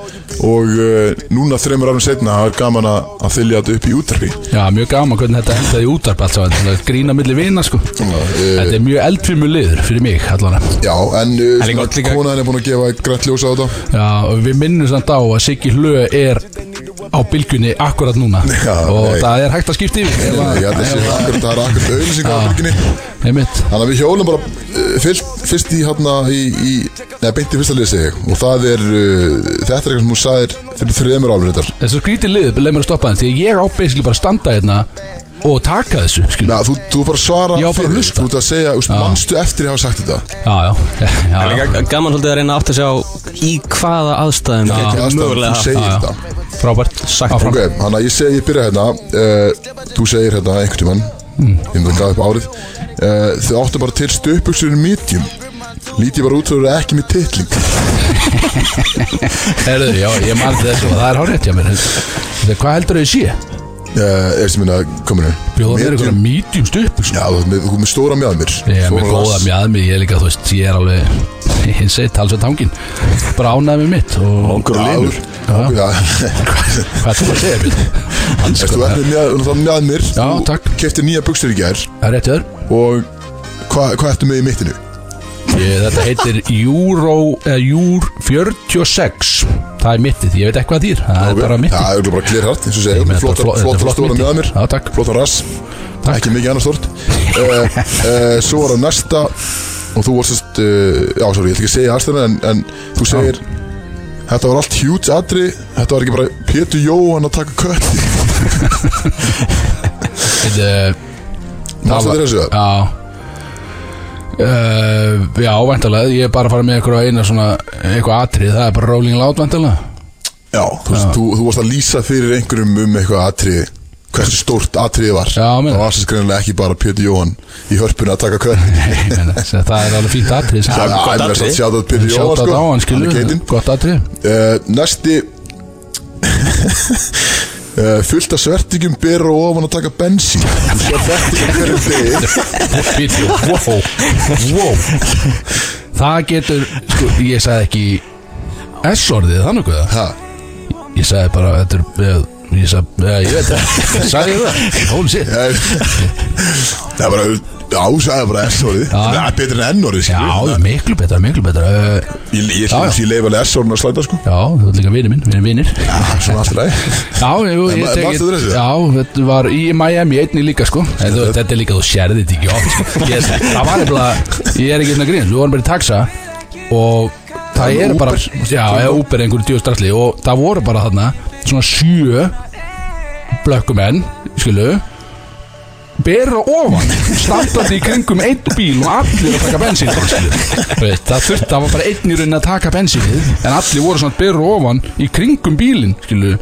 Og uh, núna þreymur árum setna það er gaman að, að þylja þetta upp í útarfi Já, mjög gaman hvernig þetta endaði í útarp allt saman. Það er Grína milli vina sko. Þetta er mjög eldfimmu liður fyrir mig allan Já, en uh, svona, líka- konan er búin að gefa grænt ljósa á þetta. Já, og við minnum samt á að Siggi Hlö er á bylgunni akkurat núna Já, og nei. það er hægt að skipta yfir ef að- held að sé akkurat, það er akkurat auðlýsing á Já. bylginni Einmitt. Þannig að við hjólum bara uh, fyrst, fyrst í hérna í, í neða beint í fyrsta liði segi ég og það er, uh, þetta er eitthvað sem þú sagðir fyrir þreymur árum þetta Þessu skrítið lið, leið mér að stoppa það Því að ég á basically bara að standa hérna og taka þessu. Na, þú, þú bara svara Já, bara fyrir, hlusta. þú ert að segja, úst, Já. manstu eftir að hafa sagt þetta Já, já, já, já, er líka gaman svolítið að reyna átt að sjá í hvaða aðstæðum Já. getur Aðstæðum, mögulega þú segir Já, já. þetta Frábært Sagt. Ok, hann að ég segi, ég byrja hérna uh, Þú segir hérna einhvern tímann Mm. Ég myndi að gaf upp árið uh, Þau áttu bara til stöpuksur medium Lítið bara út fyrir ekki með titling Herðu, já, ég man þessu og það er hárétt hjá mér Þetta, Hvað heldur þau sé? Uh, Er sem minna kominu Bjóða mér einhverja medium. stuppur Já, þú með, þú með stóra mjöðum mér Ég er með góða mjöðmi, ég er líka, þú veist, ég er alveg hins eitt talsveit hangin bara ánæði með mitt og Langur og linur Já, hvað er þú að segja, Ertu það ert með mér Já, takk. Kefti nýja buksur í gær. Er rétt hjá þér. Og hvað hva ertu með í mittinu? Þetta heitir Euro, eða Júr 46 Það er mittið, ég veit ekki hvað þýr. Það er bara mittið. Það er bara clear heart, eins og Ég segja meina, þetta er Flott þetta er flott flott stóra mitti. mjöðum mér Já, takk. Flott rass. Takk. Ekki mikið annars stort uh, uh, Svo var það næsta. Og þú varst uh, Já, sorry, ég ætla ekki að segja aðstæðan en, en þú segir Þetta var allt huge atri Þetta var ekki bara Pétur Jóhann að taka kött. Þetta Mástu var- þér þessu? Það? Já Uh, já, væntalega, ég er bara að fara með eitthvað eina svona, eitthvað atrið, það er bara Rolling Loud væntalega Já, þú, veist, þú, þú varst að lýsa fyrir einhverjum um eitthvað atrið Hversu stórt atriði var. Já, meina. Það var sem skrænilega ekki bara Pétur Jóhann Í hörpunni að taka kött Nei, meina, að það er alveg fínt atrið Já, sem ég meina atriði. að sjáta Pétur Sjátt Jóhann að sko. á hann, skilur, Hann er keitinn gott atrið uh, Næsti uh, Fullt af svertingum Bera ofan að taka bensín. Wow, wow Það getur, sko, ég sagði ekki S-orðið, þannig Ég sagði bara, þetta er eh, Ég sagði, eh, ég veit það. Sagði ég það? Shit. Ég, það er bara ásæða bara S-orðið. Já. Það er betur en N-orðið Já, miklu betra, miklu betra. Ég, ég, Já, já. ég, ég leif alveg S-orðin að slæta sko. Já, þú ert líka vinur minn, við erum vinir. Já, svona alltaf Já, ég ma- tek manstu eftir þessu? Já, þetta var í Miami einni líka sko. Þú, Þetta er líka, þú sérði þetta ekki oft sko. ég, Það var nefnilega, ég er ekki hérna grín Við vorum bara í taxa Og það var er bara, já, eða Uber einhverju djóðstralli Og það voru bara þarna Svona sjö Blökkumenn, skilu Berra ofan Standandi í kringum einn bíl Og allir að taka bensín. Það þurfti, það var bara einn í rauninni að taka bensínið En allir voru svona berra ofan Í kringum bílinn, skilu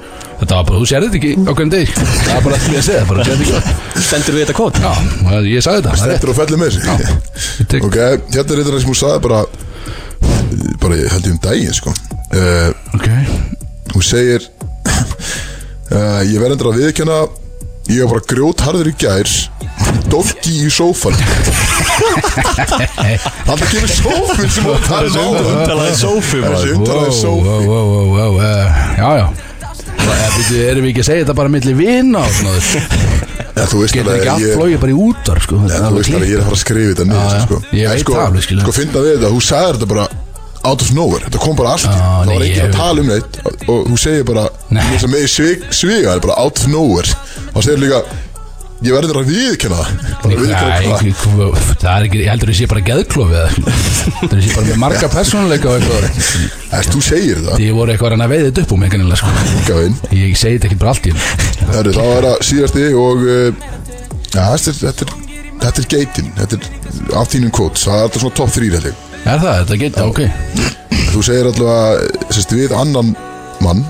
Þetta var bara, þú sér þetta ekki á hvernig deg Það var bara því að segja, bara sér þetta ekki. Stendur við þetta kót? Já, og ég sagði þetta, er á felli með tek- Ok, hérna er þetta sem hún sagði bara bara ég held ég um daginn sko. Uh, Ok, hún segir uh, ég verð endur að viðkjöna ég var bara grjótharður í gær dofki í sófan hann kemur sófin sem hún talaði um. Umtalaði sófi þessi umtalaði wow, sófin wow, wow, wow, wow uh, Já, já. Það er, byrju, Erum við ekki að segja þetta bara milli vina og svona? Ja, þú veist alveg allt ég, flóið bara í útvar sko? Ja, þú veist alveg ég er að fara að skrifa þetta niður sko. Ég veit sko, það alveg, skilur. sko finna við þetta, hún sagði þetta bara out of nowhere, þetta kom bara allt. Já, það var ekki að tala um neitt og hún segir bara, ég sem með svig, sviga það er bara out of nowhere og segir líka ég verður að viðkjöna það. Það er ekki, ég heldur að ég sé bara geðklofi eða Það er bara með marga persónuleika og eitthvað. Þú segir það, ég voru eitthvað að veiða þetta upp um einhvern sko. gafinn Ég segi þetta ekki bara allt í Herru, þá er það síðasti og uh, ja, þetta, er, er, er geitin. Þetta er af þínum quotes Það er alltaf svona top 3 held ég. Er það, þetta geta, ok. Þú segir allavega sérst, við annan mann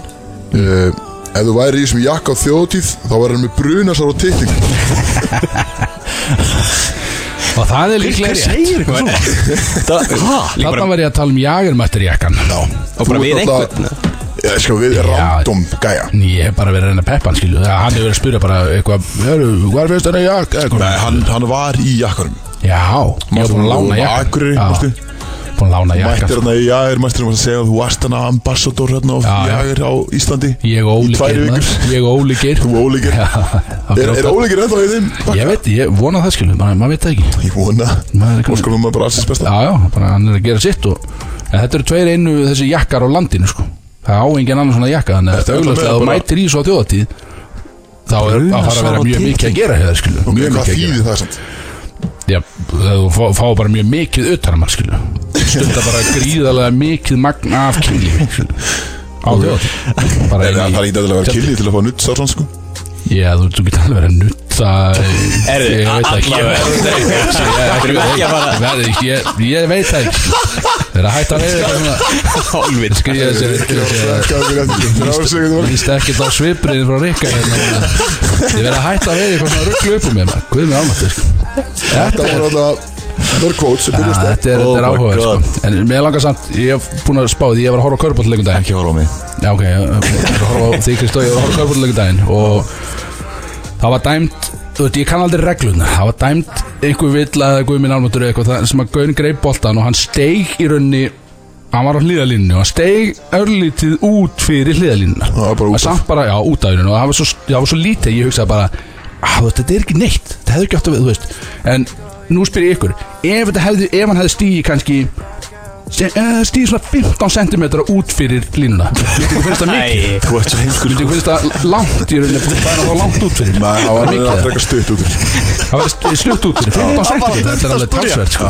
uh, Ef þú væri í þessum jakka á þjóðtíð Þá væri hann með brunasar og titling Og það er líklega rétt. segir eitthvað svona? Þarna var ég að tala um jagermætturjakkan Já. Og bara við einhvern Já, sko við random gæja. Ég hef bara verið að reyna að peppa hann hefur verið að spyrja bara eitthvað hvað er fyrst þennan jakk? Nei, hann, hann var í jakkanum. Já, ég hef búin að lána jakkan? Búin að lána jakkan Mættir hann í Jægir Mættir hann að segja að þú varst hann ambassador hérna Já, já. Jægir á Íslandi Ég og ólíkir maður. Ég og Er, er ólíkir ennþá í þeim? Ég veit, ég vona það skilu Maður maður veit það ekki. Ég vona. Maður er Og skulum maður bara alls besta. Já, já, bara hann er að gera sitt og, En þetta eru tveir einu þessi jakkar á landinu sko. Það á engin annan svona jakka Þannig að er að mætir í svo þjóðatíð Þá er að fara að vera mjög mikið að gera að það? Já, þú fá, bara mjög mikið utanum skilu Stundar bara gríðarlega mikið magn af kynlífi. Á Er inn það er ekki að vera kynni til að fá nutt sá svona sko? Já, þú, þú getur alveg verið að nutta Erðu, Ég veit það ekki. ekki. Að fara- Ég- veit það ekki. Það er að hætta að veiða Hálfvit Skriða þessi Lýst ekkert á svipriðin frá Rikka hérna. Ég verið að hætta að veiða eitthvað svona rugglu upp um mér maður. Guð með almatur Þetta voru alltaf Quotes sem byrjast Þetta er, Oh er my áhuga God. sko. En mér langar samt Ég hef búin að spá því Ég var að horfa á körbólleikum daginn Ekki horfa á mig. Já ok, ég var að horfa á því Kristó Ég var að horfa á körbólleikum daginn Og það var dæmt Þú veit, ég kann aldrei reglunar Það var dæmt einhver vill að Guð minn almatur eitthvað það- sem að Gauðin greip boltan Og hann steig í raunni Hann var á hliðalínu og hann steig örlítið út fyrir hliðalínuna Það var bara út af. samt bara, já, út af hennu og það var svo, svo lítið, ég hugsaði bara veist, þetta er ekki neitt, þetta hefði ekki átt að við, þú veist. En nú spyr ég ykkur ef, þetta hefði, ef hann hefði stíði kannski uh, stíði svona 15 cm út fyrir línuna myndi ykkur finnst það mikið? Myndi ykkur finnst það langt í rauninni það er það langt út fyrir? Það var það eitthvað stutt út úr. það var st- stutt út fyrir 15 cm þetta er alveg talsvert sko.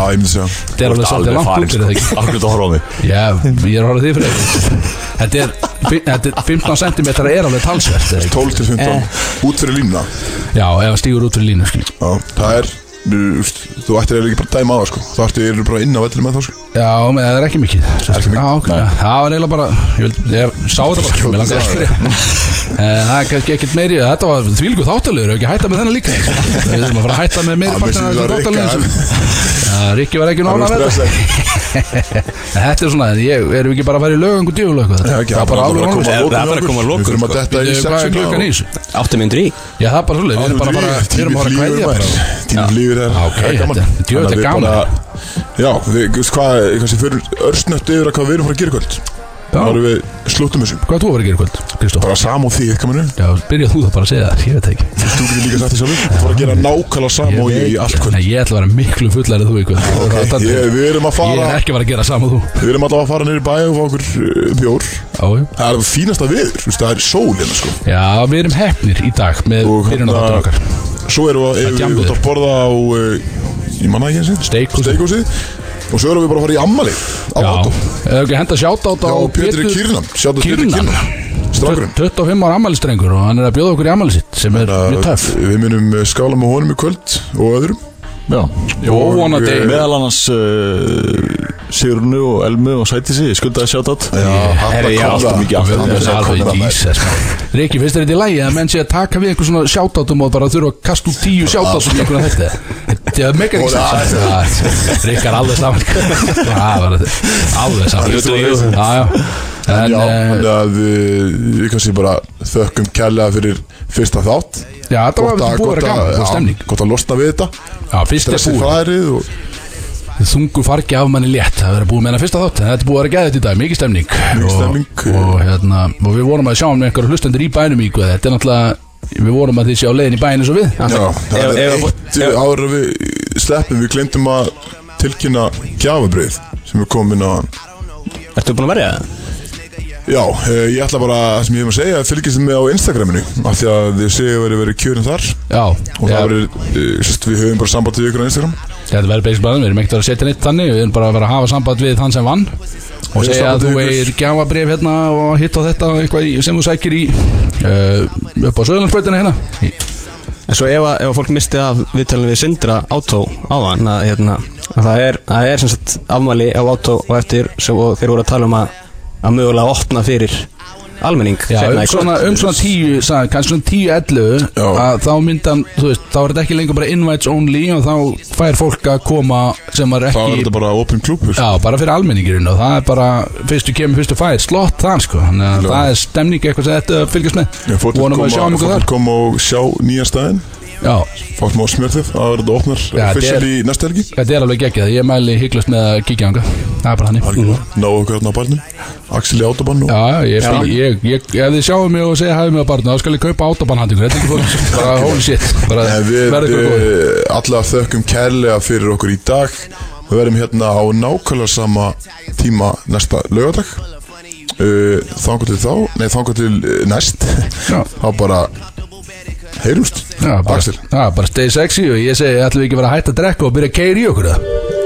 Þetta er alveg svolítið langt út fyrir það Akkur þú horfa á mig. Já, ég er að horfa því fyrir Þetta er, þetta er 15 cm er alveg talsvert eða ekki? 12 til 15 Út fyrir línuna Já, ef hann stígur út fyrir línu það er Þú ættir eiginlega ekki bara dæma á það sko. Þú ættir eiginlega bara inn á vellir með það sko. Já, menn það er ekki mikið. Ekki mikið. Já, ok, það var eiginlega bara Ég, vil, ég sá þetta bara Mér spyrja. Eh, Það er kannski ekkert meiri Þetta var þvílíku þáttalegur Ekki hætta með þennan líka. Við erum að fara að hætta með meiri Alveg partin af sem þessum það þáttalegur Já, Rikki var ekki nála með þetta. Þetta er svona, ég, erum við ekki bara að fara í lög einhver djöful eitthvað? Já, ekki, Það er bara alveg að koma rónust að Það er bara að koma að lokum, Við þurfum að sko. detta í Hvað er sexuna klukkan í og- þessu? 8 minnur í? Já, það er bara svolítið, við erum bara að fara erum að kvæðja bara. Tíminn lífur er Ok, er þetta- er gaman. Já, við, veist hvað, kannski fyrir örsnött yfir að hvað við erum að fara að gera í kvöld Það erum við slúttum þessum Hvað þú að vera að gera í kvöld, Kristó? Bara sam og því, kaminu Já, byrjað þú það bara að segja það, ég veit það ekki. Þú getur líka sagt því sjálfur. Þú fara að gera nákvæmlega sam og ég í allt kvöld. Nei, ég ætla að vera miklu fullar en þú í kvöld. Ok, ég, við erum að Ég fara er ekki að vera að gera sama og þú. Við erum alltaf að fara neyri bæ og fá okkur uh, bjór. Já, já. Það er fínasta viður, þú veist, það er sól hérna sko. Já, við erum hefnir í dag með Og byrjun á hérna- þáttur okkar. Svo erum við, erum við djammið. út að borða á uh, Ég manna ekki eins Steikhúsið. Steikhúsið Og svo erum við bara að fara í ammali Á Já, átó eða ekki henda sjátt á Já, Pétur Kýrnam Sjáttu Pétur Strákurinn. 25 ára ammælistrengur og hann er að bjóða okkur í ammæli sitt sem er mjög töff. Við munum uh, skála með honum í kvöld Og öðrum. Já, Og vonandi eh, meðal annars uh, Sigurnu og Elmu og Sætisi Skuldaði aftur. Hann er Alveg Jesus Riki, finnst þetta í lægi að menn sé að taka við einhver svona sjátátum og bara þurfa að kasta út tíu sjátátum er mega ekki sens Riki er alveg saman. Það Alveg saman. En, Já, eh, þannig að við, kannski bara þökkum kærlega fyrir fyrsta þátt. Já, þetta var að- búið að vera að- gaman, það var stemning. Gott að losna við þetta. Búið. færið Þungu fargi af manni létt Það verður búið með hana fyrsta þátt. Þetta búið að vera gæðið í dag, mikið stemning. Mikið stemning. og, hérna, og við vorum að sjá um einhverju hlustendur í bænum í Þetta er náttúrulega Við vorum að þið sjá leiðin í bæin eins og við Já, það er eitt ára við sleppum, við glemdum að tilkynna gjafabrið sem komum inn á Ertu búin að verja það? Já, eh, ég ætla bara, það sem ég hef að segja, fylgjast þið með á Instagraminu af því að þið séu að verið verið kjörin þar. Já, og já. það verið, uh, sérst, við höfum bara samband við ykkur á Instagram. Þetta verður basic bæðum, við erum ekkert að að setja neitt þannig Við erum bara að vera að hafa samband við þann sem vann. Og segja að þú eigir gjafabrif hérna og hitt og þetta eitthvað í- sem þú sækir í uh, upp á Söðlandsbreytina hérna. En svo ef, að- ef að fólk misti af viðtalinu við Sindra Átó áðan að, hérna, að það er, það er afmæli á Átó og eftir svo, og þeir voru að tala um að, að mögulega opna fyrir almenning Já, um svona, um svona tíu, sagði, kannski svona tíu ellu að þá myndan, þú veist, þá er þetta ekki lengur bara invites only og þá fær fólk að koma sem er þá er ekki þetta bara open club. Já, bara fyrir almenningurinn og það er bara fyrstu kemur, fyrstu fær, slott það sko. Þannig að það er stemning eitthvað sem þetta fylgjast með. Já, fólk vil Vonum að koma, og sjá nýja staðinn Fá smá smjörþið að verða official er- í næsta helgi. þetta er alveg geggjað, ég mæli hygglust með að kíkja ánga Það er bara þannig. Ná okkur hérna á barnum. Axel í já, ég, ég, ef þið sjáum mig og segja hæfum mig á barnu, þá skal ég kaupa er fólk, bara holy shit. Við uh, allavega þökkum kærlega fyrir okkur í dag. Við verðum hérna á nákvæmlega sama tíma næsta lögadag uh, Þangar til þá, nei þangar til uh, næst. Þá bara heyrumst? Já, bara, bara stay sexy og ég segi, ætlum við ekki að vera að hætta að drekka og byrja að keira í okkur það